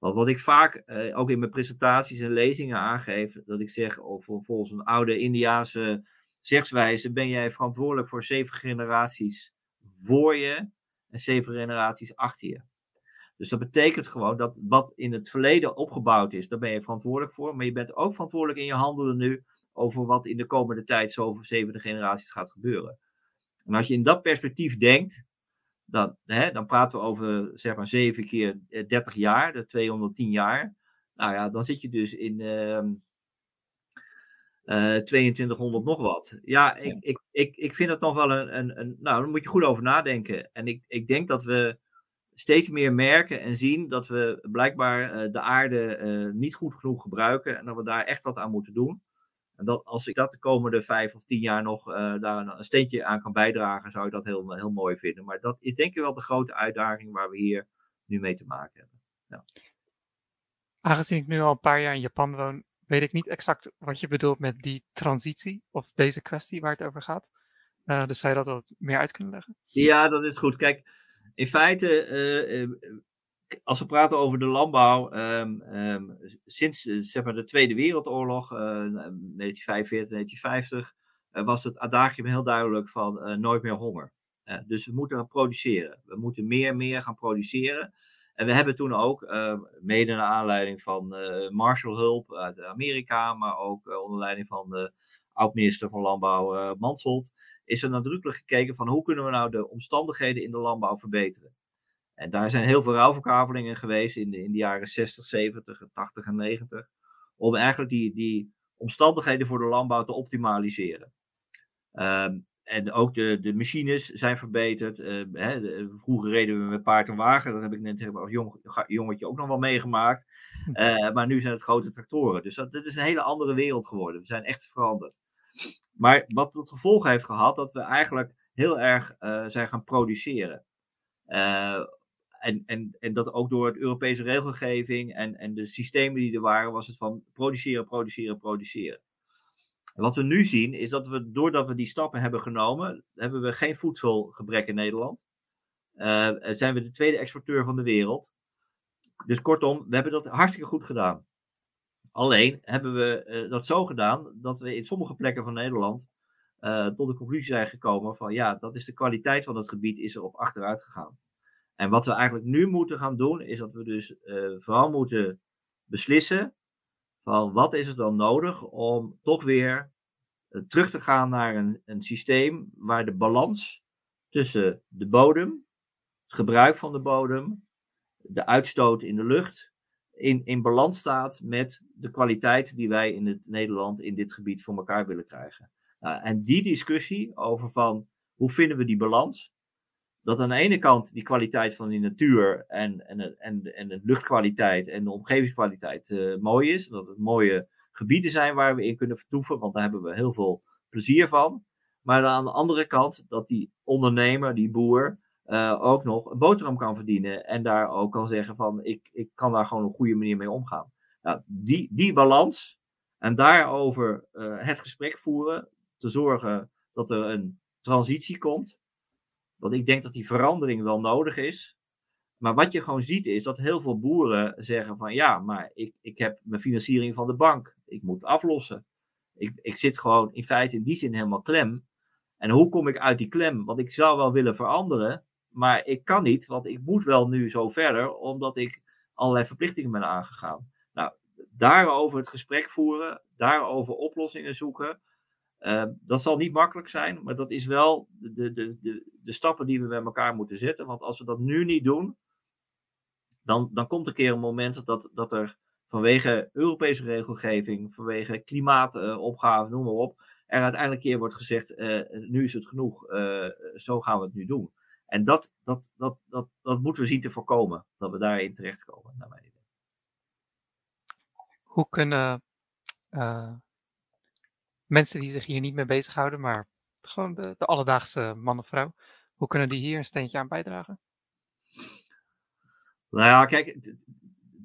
Want wat ik vaak eh, ook in mijn presentaties en lezingen aangeef, dat ik zeg, of volgens een oude Indiaanse zegswijze, ben jij verantwoordelijk voor zeven generaties voor je en zeven generaties achter je. Dus dat betekent gewoon dat wat in het verleden opgebouwd is, daar ben je verantwoordelijk voor. Maar je bent ook verantwoordelijk in je handelen nu over wat in de komende tijd zo over zevende generaties gaat gebeuren. En als je in dat perspectief denkt, dan, hè, dan praten we over zeg maar 7 keer 30 eh, jaar, de 210 jaar. Nou ja, dan zit je dus in uh, uh, 2200 nog wat. Ja, ik, Ik, ik, ik vind het nog wel een, een, een. Nou, daar moet je goed over nadenken. En ik, ik denk dat we steeds meer merken en zien dat we blijkbaar uh, de aarde niet goed genoeg gebruiken en dat we daar echt wat aan moeten doen. En dat, als ik dat de komende vijf of tien jaar nog uh, daar een steentje aan kan bijdragen, zou ik dat heel, heel mooi vinden. Maar dat is denk ik wel de grote uitdaging waar we hier nu mee te maken hebben. Ja. Aangezien ik nu al een paar jaar in Japan woon, weet ik niet exact wat je bedoelt met die transitie of deze kwestie waar het over gaat. Uh, dus zou je dat wat meer uit kunnen leggen? Ja, dat is goed. Kijk, in feite uh, als we praten over de landbouw, um, um, sinds eh, zeg maar, de Tweede Wereldoorlog, uh, 1945, 1950, uh, was het adagium heel duidelijk van nooit meer honger. dus we moeten produceren. We moeten meer en meer gaan produceren. En we hebben toen ook, mede naar aanleiding van Marshallhulp uit Amerika, maar ook onder leiding van de oud-minister van Landbouw Mansholt, is er nadrukkelijk gekeken van hoe kunnen we nou de omstandigheden in de landbouw verbeteren. En daar zijn heel veel ruilverkavelingen geweest in de, in de jaren 60, 70, 80 en 90. Om eigenlijk die, die omstandigheden voor de landbouw te optimaliseren. Um, en ook de, de machines zijn verbeterd. Uh, hè, de, vroeger reden we met paard en wagen. Dat heb ik net als jong, jongetje ook nog wel meegemaakt. Uh, maar nu zijn het grote tractoren. Dus dat, dat is een hele andere wereld geworden. We zijn echt veranderd. Maar wat tot gevolg heeft gehad dat we eigenlijk heel erg uh, zijn gaan produceren. En, en, en dat ook door het Europese regelgeving en, en de systemen die er waren, was het van produceren, produceren, produceren. En wat we nu zien is dat we, doordat we die stappen hebben genomen, hebben we geen voedselgebrek in Nederland. Uh, zijn we de tweede exporteur van de wereld. dus kortom, we hebben dat hartstikke goed gedaan. Alleen hebben we dat zo gedaan dat we in sommige plekken van Nederland tot de conclusie zijn gekomen van ja, dat is de kwaliteit van het gebied is er op achteruit gegaan. En wat we eigenlijk nu moeten gaan doen, is dat we dus vooral moeten beslissen van wat is er dan nodig om toch weer eh, terug te gaan naar een, een systeem waar de balans tussen de bodem, het gebruik van de bodem, de uitstoot in de lucht, in, in balans staat met de kwaliteit die wij in het Nederland in dit gebied voor elkaar willen krijgen. Nou, en die discussie over van hoe vinden we die balans, dat aan de ene kant die kwaliteit van die natuur en, en, en, en de luchtkwaliteit en de omgevingskwaliteit uh, mooi is. Dat het mooie gebieden zijn waar we in kunnen vertoeven, want daar hebben we heel veel plezier van. Maar aan de andere kant dat die ondernemer, die boer, uh, ook nog een boterham kan verdienen. En daar ook kan zeggen van ik, ik kan daar gewoon een goede manier mee omgaan. Nou, die, die balans en daarover uh, het gesprek voeren, te zorgen dat er een transitie komt want ik denk dat die verandering wel nodig is. Maar wat je gewoon ziet is dat heel veel boeren zeggen van ja, maar ik, ik heb mijn financiering van de bank. Ik moet aflossen. Ik, ik zit gewoon in feite in die zin helemaal klem. En hoe kom ik uit die klem? Want ik zou wel willen veranderen, maar ik kan niet, want ik moet wel nu zo verder, omdat ik allerlei verplichtingen ben aangegaan. Nou, daarover het gesprek voeren, daarover oplossingen zoeken. Uh, dat zal niet makkelijk zijn, maar dat is wel de, de, de, de stappen die we met elkaar moeten zetten. Want als we dat nu niet doen, dan, dan komt er een keer een moment dat, dat er vanwege Europese regelgeving, vanwege klimaatopgaven, noem maar op, er uiteindelijk keer wordt gezegd, uh, nu is het genoeg, uh, zo gaan we het nu doen. En dat, dat, dat, dat, dat moeten we zien te voorkomen, dat we daarin terechtkomen, naar mijn idee. Hoe kunnen mensen die zich hier niet mee bezighouden, maar gewoon de, alledaagse man of vrouw, hoe kunnen die hier een steentje aan bijdragen? Nou ja, kijk,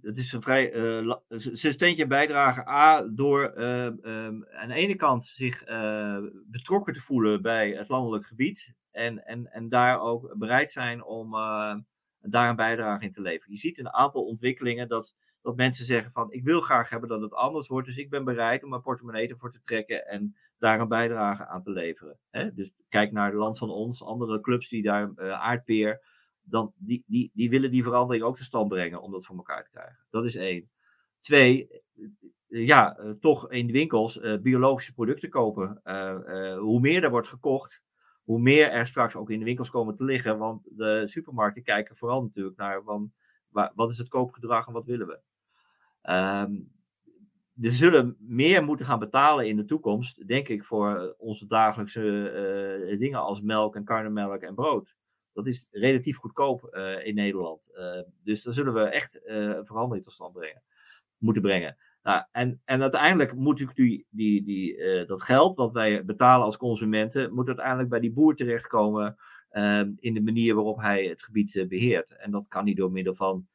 het is een vrij. Uh, ze steentje bijdragen. A, door uh, um, aan de ene kant zich uh, betrokken te voelen bij het landelijk gebied. En, en, en daar ook bereid zijn om daar een bijdrage in te leveren. Je ziet een aantal ontwikkelingen dat dat mensen zeggen van ik wil graag hebben dat het anders wordt, dus ik ben bereid om mijn portemonnee ervoor te trekken en daar een bijdrage aan te leveren. Hè? Dus kijk naar het land van ons, andere clubs die daar uh, aardpeer, dan, die, die, die willen die verandering ook tot stand brengen om dat voor elkaar te krijgen. Dat is één. Twee, uh, ja, uh, toch in de winkels biologische producten kopen. hoe meer er wordt gekocht, hoe meer er straks ook in de winkels komen te liggen. Want de supermarkten kijken vooral natuurlijk naar van, wat is het koopgedrag en wat willen we. Um, we zullen meer moeten gaan betalen in de toekomst, denk ik, voor onze dagelijkse uh, dingen als melk en karnemelk en brood. Dat is relatief goedkoop uh, in Nederland. Uh, dus daar zullen we echt een verandering tot stand brengen, moeten brengen. Nou, en, en uiteindelijk moet natuurlijk die, die, die, dat geld wat wij betalen als consumenten, moet uiteindelijk bij die boer terechtkomen ehm, in de manier waarop hij het gebied beheert. En dat kan niet door middel van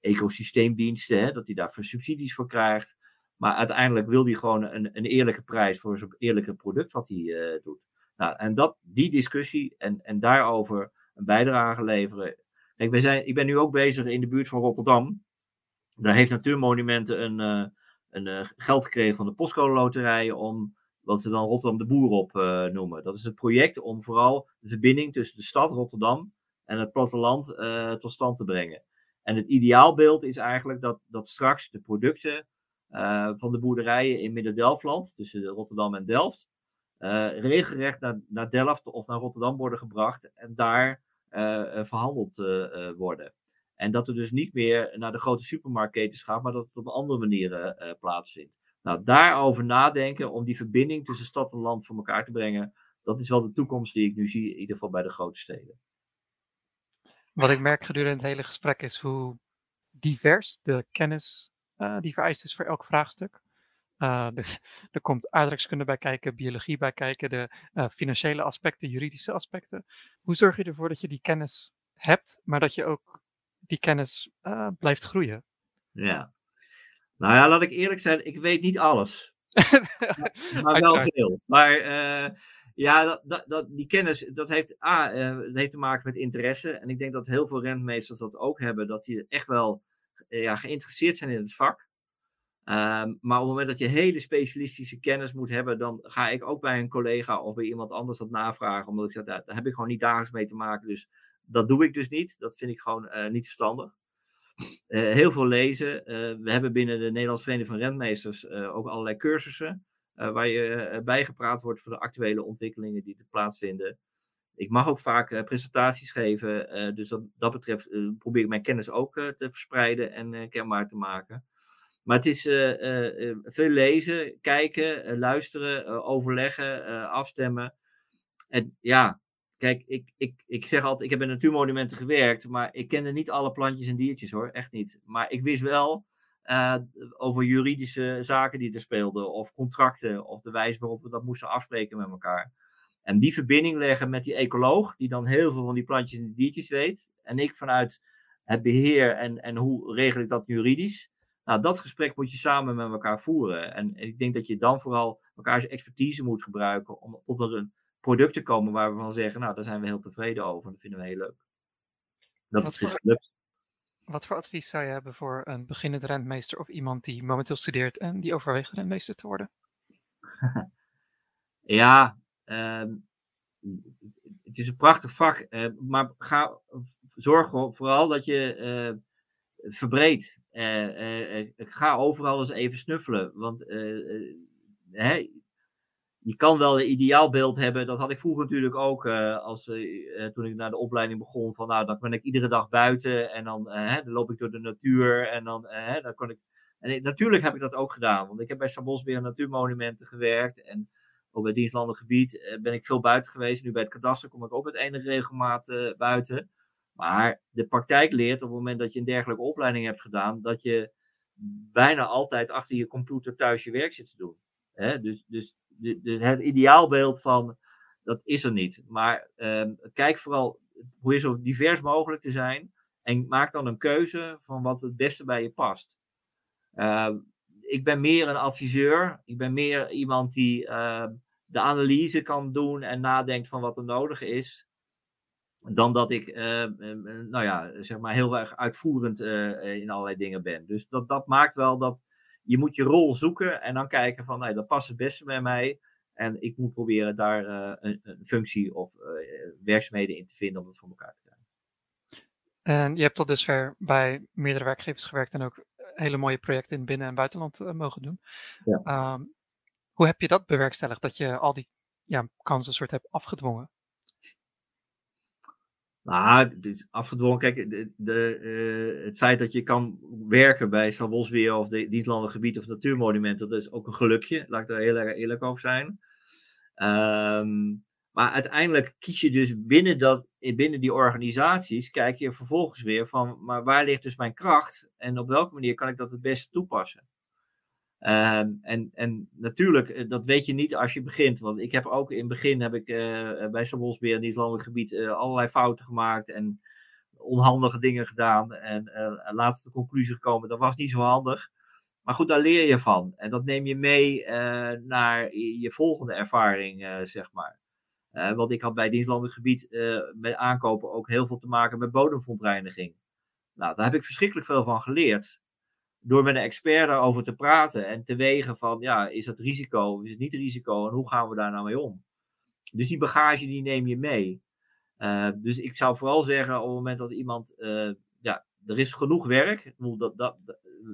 ecosysteemdiensten, hè, dat hij daarvoor subsidies voor krijgt. Maar uiteindelijk wil hij gewoon een, een eerlijke prijs voor zo'n eerlijke product wat hij uh, doet. Nou, en dat, die discussie en, en daarover een bijdrage leveren. Kijk, wij zijn, ik ben nu ook bezig in de buurt van Rotterdam. Daar heeft Natuurmonumenten een, een uh, geld gekregen van de postcode loterij om wat ze dan Rotterdam de Boer op noemen. Dat is het project om vooral de verbinding tussen de stad Rotterdam en het platteland tot stand te brengen. En het ideaalbeeld is eigenlijk dat, dat straks de producten van de boerderijen in Midden-Delfland, tussen Rotterdam en Delft, regelrecht naar, naar Delft of naar Rotterdam worden gebracht en daar verhandeld worden. En dat er dus niet meer naar de grote supermarktketens gaat, maar dat het op andere manieren plaatsvindt. Nou, daarover nadenken om die verbinding tussen stad en land voor elkaar te brengen, dat is wel de toekomst die ik nu zie, in ieder geval bij de grote steden. Wat ik merk gedurende het hele gesprek is hoe divers de kennis uh, die vereist is voor elk vraagstuk. Uh, de, er komt aardrijkskunde bij kijken, biologie bij kijken, de uh, financiële aspecten, juridische aspecten. Hoe zorg je ervoor dat je die kennis hebt, maar dat je ook die kennis blijft groeien? Ja. Nou ja, laat ik eerlijk zijn, ik weet niet alles. maar, [LAUGHS] maar wel veel. Maar ja, dat, dat, dat, die kennis, dat heeft, A, uh, dat heeft te maken met interesse. En ik denk dat heel veel rentmeesters dat ook hebben. Dat die echt wel ja, geïnteresseerd zijn in het vak. Ehm, maar op het moment dat je hele specialistische kennis moet hebben, dan ga ik ook bij een collega of bij iemand anders dat navragen. Omdat ik zeg, daar heb ik gewoon niet dagelijks mee te maken. Dus dat doe ik dus niet. Dat vind ik gewoon niet verstandig. heel veel lezen. we hebben binnen de Nederlandse Vereniging van Rentmeesters ook allerlei cursussen. waar je bijgepraat wordt voor de actuele ontwikkelingen die er plaatsvinden ik mag ook vaak presentaties geven. Dus dat, dat betreft probeer ik mijn kennis ook te verspreiden en kenbaar te maken. Maar het is veel lezen, kijken, luisteren, overleggen, afstemmen. En ja, kijk, ik, ik, ik zeg altijd, ik heb in natuurmonumenten gewerkt, maar ik kende niet alle plantjes en diertjes hoor, echt niet. Maar ik wist wel over juridische zaken die er speelden, of contracten, of de wijze waarop we dat moesten afspreken met elkaar. En die verbinding leggen met die ecoloog, die dan heel veel van die plantjes en diertjes weet. En ik vanuit het beheer en, en hoe regel ik dat juridisch. Nou, dat gesprek moet je samen met elkaar voeren. En ik denk dat je dan vooral elkaars expertise moet gebruiken om tot een product te komen waar we van zeggen, nou, daar zijn we heel tevreden over. Dat vinden we heel leuk. Dat wat is gelukt. Wat voor advies zou je hebben voor een beginnend rentmeester of iemand die momenteel studeert en die overweegt rentmeester te worden? [LAUGHS] ja, Ehm, het is een prachtig vak, eh, maar ga, zorg vooral dat je uh, verbreedt. Uh, ga overal eens even snuffelen. Want hè, je kan wel een ideaalbeeld hebben. Dat had ik vroeger natuurlijk ook. als, toen ik naar de opleiding begon. Van nou, dan ben ik iedere dag buiten. En dan, dan loop ik door de natuur. En dan, dan kon ik. En natuurlijk heb ik dat ook gedaan. Want ik heb bij Sabosbeer Natuurmonumenten gewerkt. En ook bij dienstlandig gebied eh, ben ik veel buiten geweest. Nu bij het kadaster kom ik ook met enige regelmaat eh, buiten. Maar de praktijk leert op het moment dat je een dergelijke opleiding hebt gedaan, dat je bijna altijd achter je computer thuis je werk zit te doen. Dus, dus het ideaalbeeld van dat is er niet. Maar ehm, kijk vooral, hoe zo divers mogelijk te zijn. En maak dan een keuze van wat het beste bij je past. Ehm, ik ben meer een adviseur. Ik ben meer iemand die ehm, de analyse kan doen en nadenkt van wat er nodig is. Dan dat ik, nou ja, zeg maar heel erg uitvoerend uh, in allerlei dingen ben. Dus dat, dat maakt wel dat je moet je rol zoeken en dan kijken van, nou, dat past het beste bij mij. En ik moet proberen daar een, een, functie of werkzaamheden in te vinden om het voor elkaar te krijgen. En je hebt tot dusver bij meerdere werkgevers gewerkt en ook hele mooie projecten in binnen- en buitenland mogen doen. Ja. Um, hoe heb je dat bewerkstelligd, dat je al die ja, kansen soort hebt afgedwongen? Nou, het is afgedwongen. Kijk, de, de, uh, het feit dat je kan werken bij Stadbosbeheer of de dienstlandig gebied of natuurmonument, dat is ook een gelukje. Laat ik daar heel erg eerlijk over zijn. Um, maar uiteindelijk kies je dus binnen, dat, binnen die organisaties, kijk je vervolgens weer van, maar waar ligt dus mijn kracht en op welke manier kan ik dat het beste toepassen? Ehm, en, en natuurlijk, eh, dat weet je niet als je begint. Want ik heb ook in het begin heb ik, uh, bij Sabosbeer in het gebied uh, allerlei fouten gemaakt en onhandige dingen gedaan. En later de conclusie gekomen, dat was niet zo handig. Maar goed, daar leer je van. En dat neem je mee naar je volgende ervaring, zeg maar. want ik had bij dienstlandelijk gebied met aankopen ook heel veel te maken met bodemverontreiniging. Nou, daar heb ik verschrikkelijk veel van geleerd door met een expert daarover te praten en te wegen van, ja, is dat risico, is het niet risico en hoe gaan we daar nou mee om? Dus die bagage die neem je mee. Uh, dus ik zou vooral zeggen, op het moment dat iemand, uh, ja, er is genoeg werk, dat, dat,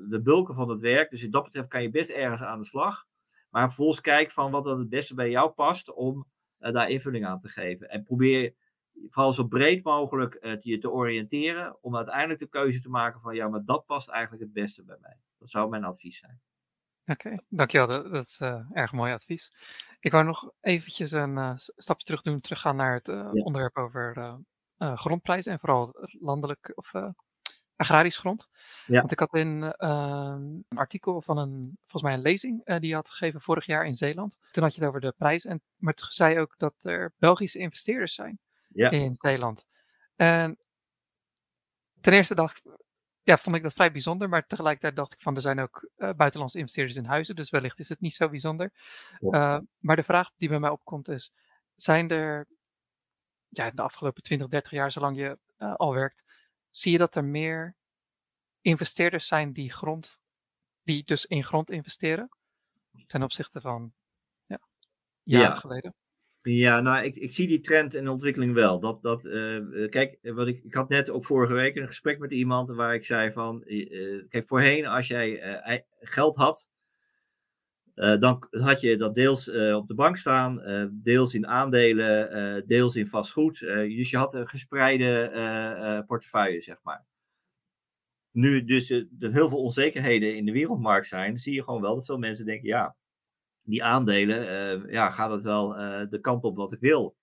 de bulken van het werk, dus wat dat betreft kan je best ergens aan de slag. Maar vervolgens kijk van wat dan het beste bij jou past om uh, daar invulling aan te geven. En probeer vooral zo breed mogelijk uh, je te oriënteren. Om uiteindelijk de keuze te maken van ja, maar dat past eigenlijk het beste bij mij. Dat zou mijn advies zijn. Oké, dankjewel. Dat, dat is uh, erg mooi advies. Ik wou nog eventjes een uh, stapje terug doen, teruggaan naar het ja. onderwerp over grondprijzen en vooral het landelijk of agrarisch grond. Ja. Want ik had in een artikel van een, volgens mij een lezing, die je had gegeven vorig jaar in Zeeland. Toen had je het over de prijs en maar het zei ook dat er Belgische investeerders zijn ja. in Zeeland. En ten eerste dacht ja, vond ik dat vrij bijzonder, maar tegelijkertijd dacht ik van er zijn ook uh, buitenlandse investeerders in huizen, dus wellicht is het niet zo bijzonder. Uh, maar de vraag die bij mij opkomt is, zijn er ja, de afgelopen 20, 30 jaar, zolang je uh, al werkt, zie je dat er meer investeerders zijn die grond, die dus in grond investeren, ten opzichte van ja, jaren Ja. geleden. Ja, nou, ik, ik zie die trend en ontwikkeling wel. Dat, dat, eh, eh, kijk, eh, wat ik, ik had net ook vorige week een gesprek met iemand waar ik zei van, kijk, voorheen als jij geld had, dan had je dat deels op de bank staan, deels in aandelen, deels in vastgoed. Dus je had een gespreide portefeuille, zeg maar. Nu dus er heel veel onzekerheden in de wereldmarkt zijn, zie je gewoon wel dat veel mensen denken, ja, die aandelen, eh, ja, gaat het wel eh, de kant op wat ik wil?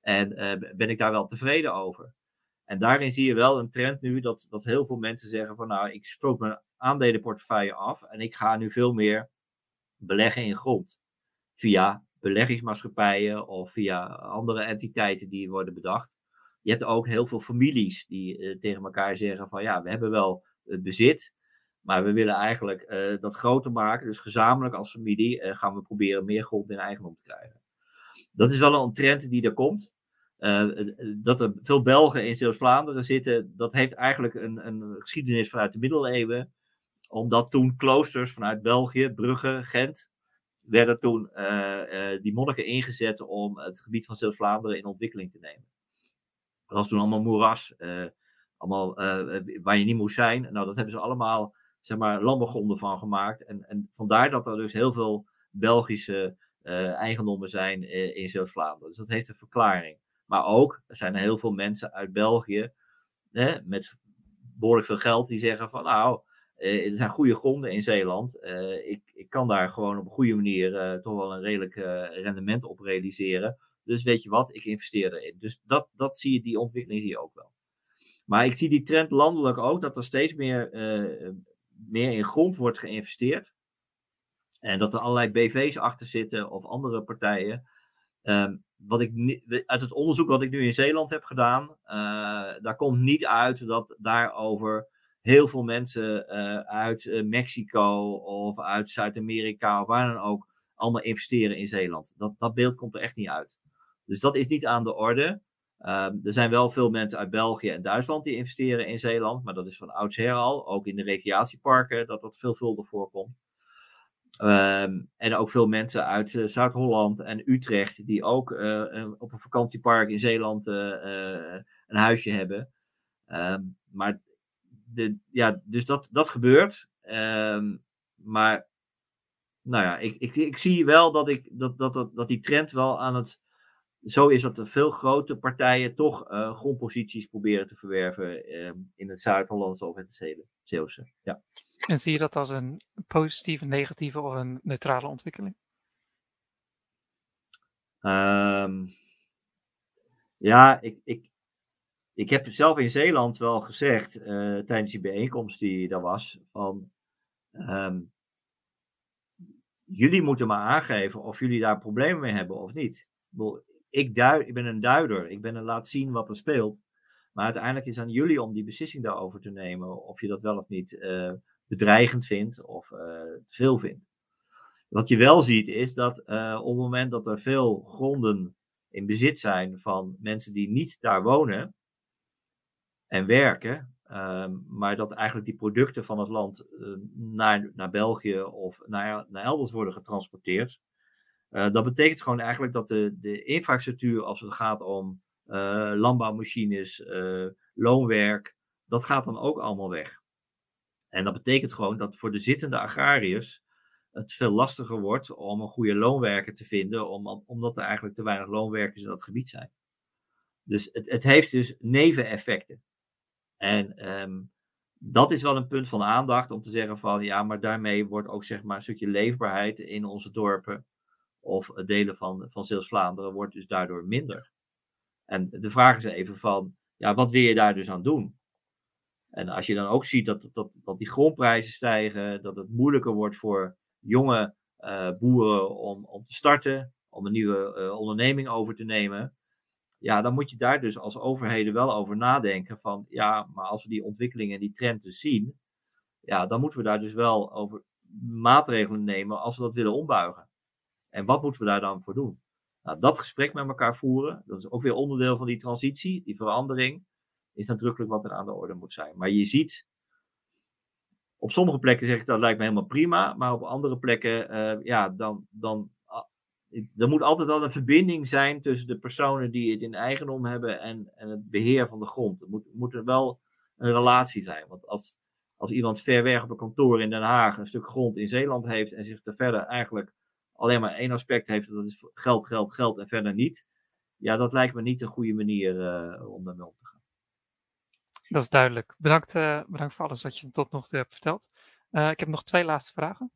En eh, ben ik daar wel tevreden over? En daarin zie je wel een trend nu dat, dat heel veel mensen zeggen van nou, ik strook mijn aandelenportefeuille af en ik ga nu veel meer beleggen in grond. Via beleggingsmaatschappijen of via andere entiteiten die worden bedacht. Je hebt ook heel veel families die tegen elkaar zeggen van ja, we hebben wel het bezit, maar we willen eigenlijk eh, dat groter maken. Dus gezamenlijk als familie eh, gaan we proberen meer grond in eigendom te krijgen. Dat is wel een trend die er komt. Eh, dat er veel Belgen in Zeeuws-Vlaanderen zitten, dat heeft eigenlijk een, een geschiedenis vanuit de middeleeuwen. Omdat toen kloosters vanuit België, Brugge, Gent, werden toen die monniken ingezet om het gebied van Zeeuws-Vlaanderen in ontwikkeling te nemen. Dat was toen allemaal moeras, allemaal waar je niet moest zijn. Nou, dat hebben ze allemaal zeg maar, landbouwgronden van gemaakt. En, en vandaar dat er dus heel veel Belgische eh, eigendommen zijn eh, in Zeeuws-Vlaanderen. Dus dat heeft een verklaring. Maar ook, er zijn er heel veel mensen uit België hè, met behoorlijk veel geld die zeggen van nou, eh, er zijn goede gronden in Zeeland. Ik, ik kan daar gewoon op een goede manier toch wel een redelijk rendement op realiseren. Dus weet je wat, ik investeer erin. Dus dat, dat zie je, die ontwikkeling zie je ook wel. Maar ik zie die trend landelijk ook, dat er steeds meer, meer in grond wordt geïnvesteerd. En dat er allerlei BV's achter zitten of andere partijen. Ehm, wat ik uit het onderzoek wat ik nu in Zeeland heb gedaan, eh, daar komt niet uit dat daarover heel veel mensen eh, uit eh, Mexico of uit Zuid-Amerika of waar dan ook allemaal investeren in Zeeland. Dat, dat beeld komt er echt niet uit. Dus dat is niet aan de orde. Ehm, er zijn wel veel mensen uit België en Duitsland die investeren in Zeeland, maar dat is van oudsher al. Ook in de recreatieparken dat dat veelvuldig voorkomt. Ehm, en ook veel mensen uit eh, Zuid-Holland en Utrecht die ook eh, op een vakantiepark in Zeeland eh, een huisje hebben. Ehm, maar de, ja, dus dat, dat gebeurt. Maar nou ja, ik, ik, ik zie wel dat, ik, dat, dat, dat die trend wel aan het zo is dat veel grote partijen toch eh, grondposities proberen te verwerven ehm, in het Zuid-Hollandse of in het Zeeuwse. Ja. En zie je dat als een positieve, negatieve of een neutrale ontwikkeling? Ehm, ja, ik, ik, ik heb zelf in Zeeland wel gezegd eh, tijdens die bijeenkomst die daar was: van ehm, jullie moeten maar aangeven of jullie daar problemen mee hebben of niet. Ik, bedoel, ik, ik ben een duider, ik ben een laat zien wat er speelt. Maar uiteindelijk is aan jullie om die beslissing daarover te nemen of je dat wel of niet eh, bedreigend vindt of te veel vindt. Wat je wel ziet is dat eh, op het moment dat er veel gronden in bezit zijn van mensen die niet daar wonen en werken, ehm, maar dat eigenlijk die producten van het land naar, naar België of naar, naar elders worden getransporteerd. Eh, dat betekent gewoon eigenlijk dat de, de infrastructuur als het gaat om eh, landbouwmachines, eh, loonwerk, dat gaat dan ook allemaal weg. En dat betekent gewoon dat voor de zittende agrariërs het veel lastiger wordt om een goede loonwerker te vinden, om, omdat er eigenlijk te weinig loonwerkers in dat gebied zijn. Dus het, het heeft dus neveneffecten. En ehm, dat is wel een punt van aandacht om te zeggen van ja, maar daarmee wordt ook zeg maar een stukje leefbaarheid in onze dorpen of delen van, van Zeeuws-Vlaanderen wordt dus daardoor minder. En de vraag is even van, ja, wat wil je daar dus aan doen? En als je dan ook ziet dat, dat, dat die grondprijzen stijgen, dat het moeilijker wordt voor jonge uh, boeren om, om te starten, om een nieuwe uh, onderneming over te nemen. Ja, dan moet je daar dus als overheden wel over nadenken van, ja, maar als we die ontwikkelingen en die trend dus zien, ja, dan moeten we daar dus wel over maatregelen nemen als we dat willen ombuigen. En wat moeten we daar dan voor doen? Nou, dat gesprek met elkaar voeren, dat is ook weer onderdeel van die transitie, die verandering, is nadrukkelijk wat er aan de orde moet zijn. Maar je ziet op sommige plekken zeg ik dat lijkt me helemaal prima, maar op andere plekken, uh, ja, dan, dan er moet altijd wel een verbinding zijn tussen de personen die het in eigendom hebben en, en het beheer van de grond. Er moet, moet er wel een relatie zijn. Want als, als iemand ver weg op een kantoor in Den Haag een stuk grond in Zeeland heeft en zich er verder eigenlijk alleen maar één aspect heeft, dat is geld, geld, geld en verder niet. Ja, dat lijkt me niet een goede manier uh, om daarmee om te gaan. Dat is duidelijk. Bedankt, uh, bedankt voor alles wat je tot nog toe hebt verteld. Uh, ik heb nog twee laatste vragen.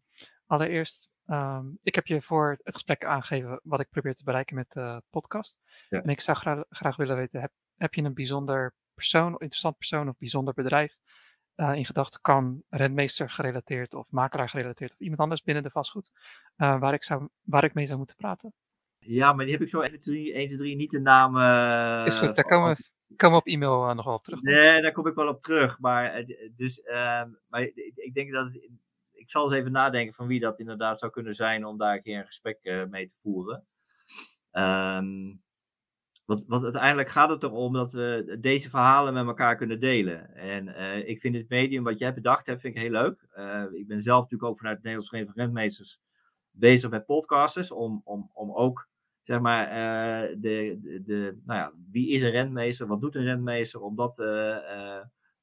Allereerst, um, ik heb je voor het gesprek aangegeven wat ik probeer te bereiken met de podcast. Ja. En ik zou graag, graag willen weten, heb, heb je een bijzonder persoon, interessant persoon of bijzonder bedrijf in gedachten kan rentmeester gerelateerd of makelaar gerelateerd of iemand anders binnen de vastgoed, uh, waar, ik zou, waar ik mee zou moeten praten? Ja, maar die heb ik zo 1, 2, 1, 3 niet de naam. Uh, Is goed, daar komen we, komen op e-mail nog wel op terug. Nee, daar kom ik wel op terug. Maar, dus, ehm, maar ik denk dat. Het, ik zal eens even nadenken van wie dat inderdaad zou kunnen zijn om daar een keer een gesprek mee te voeren. Um, want, want uiteindelijk gaat het erom dat we deze verhalen met elkaar kunnen delen. En uh, ik vind het medium wat jij bedacht hebt, vind ik heel leuk. Uh, ik ben zelf natuurlijk ook vanuit het Nederlands Vereniging van Rentmeesters bezig met podcasters. Om, om, om ook, zeg maar, uh, de, de, de, nou ja, wie is een rentmeester? Wat doet een rentmeester? Om dat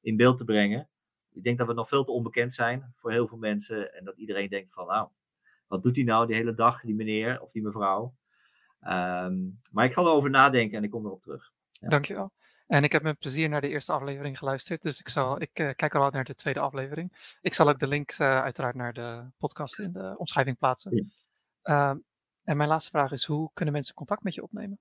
in beeld te brengen. Ik denk dat we nog veel te onbekend zijn voor heel veel mensen. En dat iedereen denkt van, nou, wat doet hij nou die hele dag, die meneer of die mevrouw? Um, maar ik ga erover nadenken en ik kom erop terug. Ja. Dankjewel. En ik heb met plezier naar de eerste aflevering geluisterd, dus ik, zal, ik uh, kijk al uit naar de tweede aflevering. Ik zal ook de links uh, uiteraard naar de podcast in de omschrijving plaatsen. Ja. Uh, en mijn laatste vraag is, hoe kunnen mensen contact met je opnemen?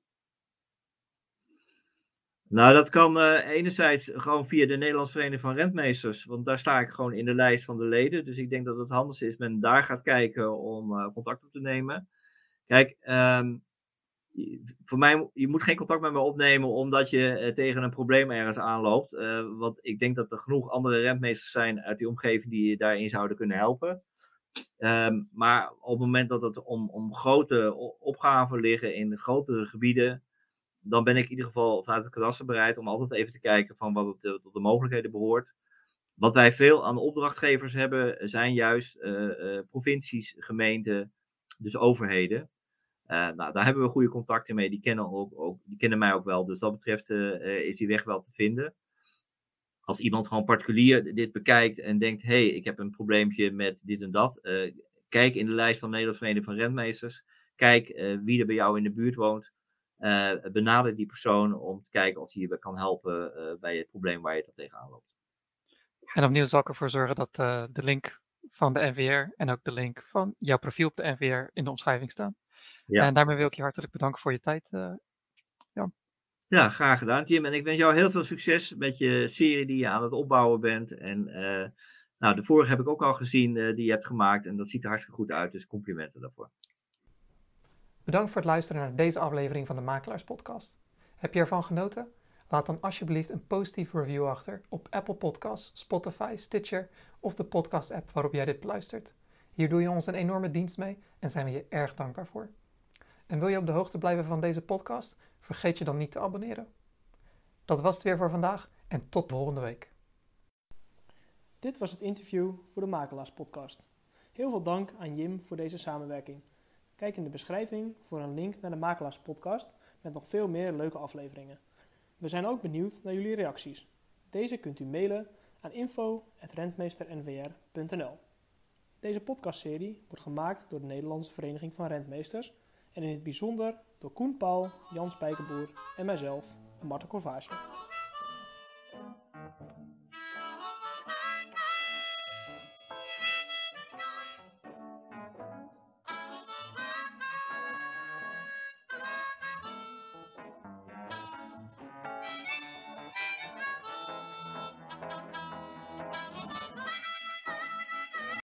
Nou, dat kan uh, enerzijds gewoon via de Nederlandse Vereniging van Rentmeesters, want daar sta ik gewoon in de lijst van de leden. Dus ik denk dat het handigste is men daar gaat kijken om contact op te nemen. Kijk, um, voor mij, je moet geen contact met me opnemen omdat je uh, tegen een probleem ergens aanloopt. Uh, want ik denk dat er genoeg andere rentmeesters zijn uit die omgeving die je daarin zouden kunnen helpen. Um, maar op het moment dat het om, om grote opgaven liggen in grotere gebieden, dan ben ik in ieder geval vanuit het kadaster bereid om altijd even te kijken van wat het, tot de mogelijkheden behoort. Wat wij veel aan opdrachtgevers hebben, zijn juist provincies, gemeenten, dus overheden. Uh, nou, daar hebben we goede contacten mee. Die kennen, ook, ook, die kennen mij ook wel. Dus dat betreft uh, is die weg wel te vinden. Als iemand gewoon particulier dit bekijkt en denkt: hey, ik heb een probleempje met dit en dat. Uh, kijk in de lijst van Nederlandse Vereniging van Rentmeesters. Kijk wie er bij jou in de buurt woont. benader die persoon om te kijken of hij je kan helpen bij het probleem waar je tegenaan loopt. En opnieuw zal ik ervoor zorgen dat de link van de NVR en ook de link van jouw profiel op de NVR in de omschrijving staan. Ja. En daarmee wil ik je hartelijk bedanken voor je tijd, uh, Jan. Ja, graag gedaan, Tim. En ik wens jou heel veel succes met je serie die je aan het opbouwen bent. En uh, nou, de vorige heb ik ook al gezien uh, die je hebt gemaakt. En dat ziet er hartstikke goed uit. Dus complimenten daarvoor. Bedankt voor het luisteren naar deze aflevering van de Makelaars Podcast. Heb je ervan genoten? Laat dan alsjeblieft een positieve review achter op Apple Podcasts, Spotify, Stitcher of de podcast-app waarop jij dit beluistert. Hier doe je ons een enorme dienst mee en zijn we je erg dankbaar voor. En wil je op de hoogte blijven van deze podcast? Vergeet je dan niet te abonneren. Dat was het weer voor vandaag en tot volgende week. Dit was het interview voor de Makelaars Podcast. Heel veel dank aan Jim voor deze samenwerking. Kijk in de beschrijving voor een link naar de Makelaars Podcast met nog veel meer leuke afleveringen. We zijn ook benieuwd naar jullie reacties. Deze kunt u mailen aan info.rentmeesternvr.nl. Deze podcastserie wordt gemaakt door de Nederlandse Vereniging van Rentmeesters en in het bijzonder door Koen Paul, Jan Spijkerboer en mijzelf, Marten Corvage.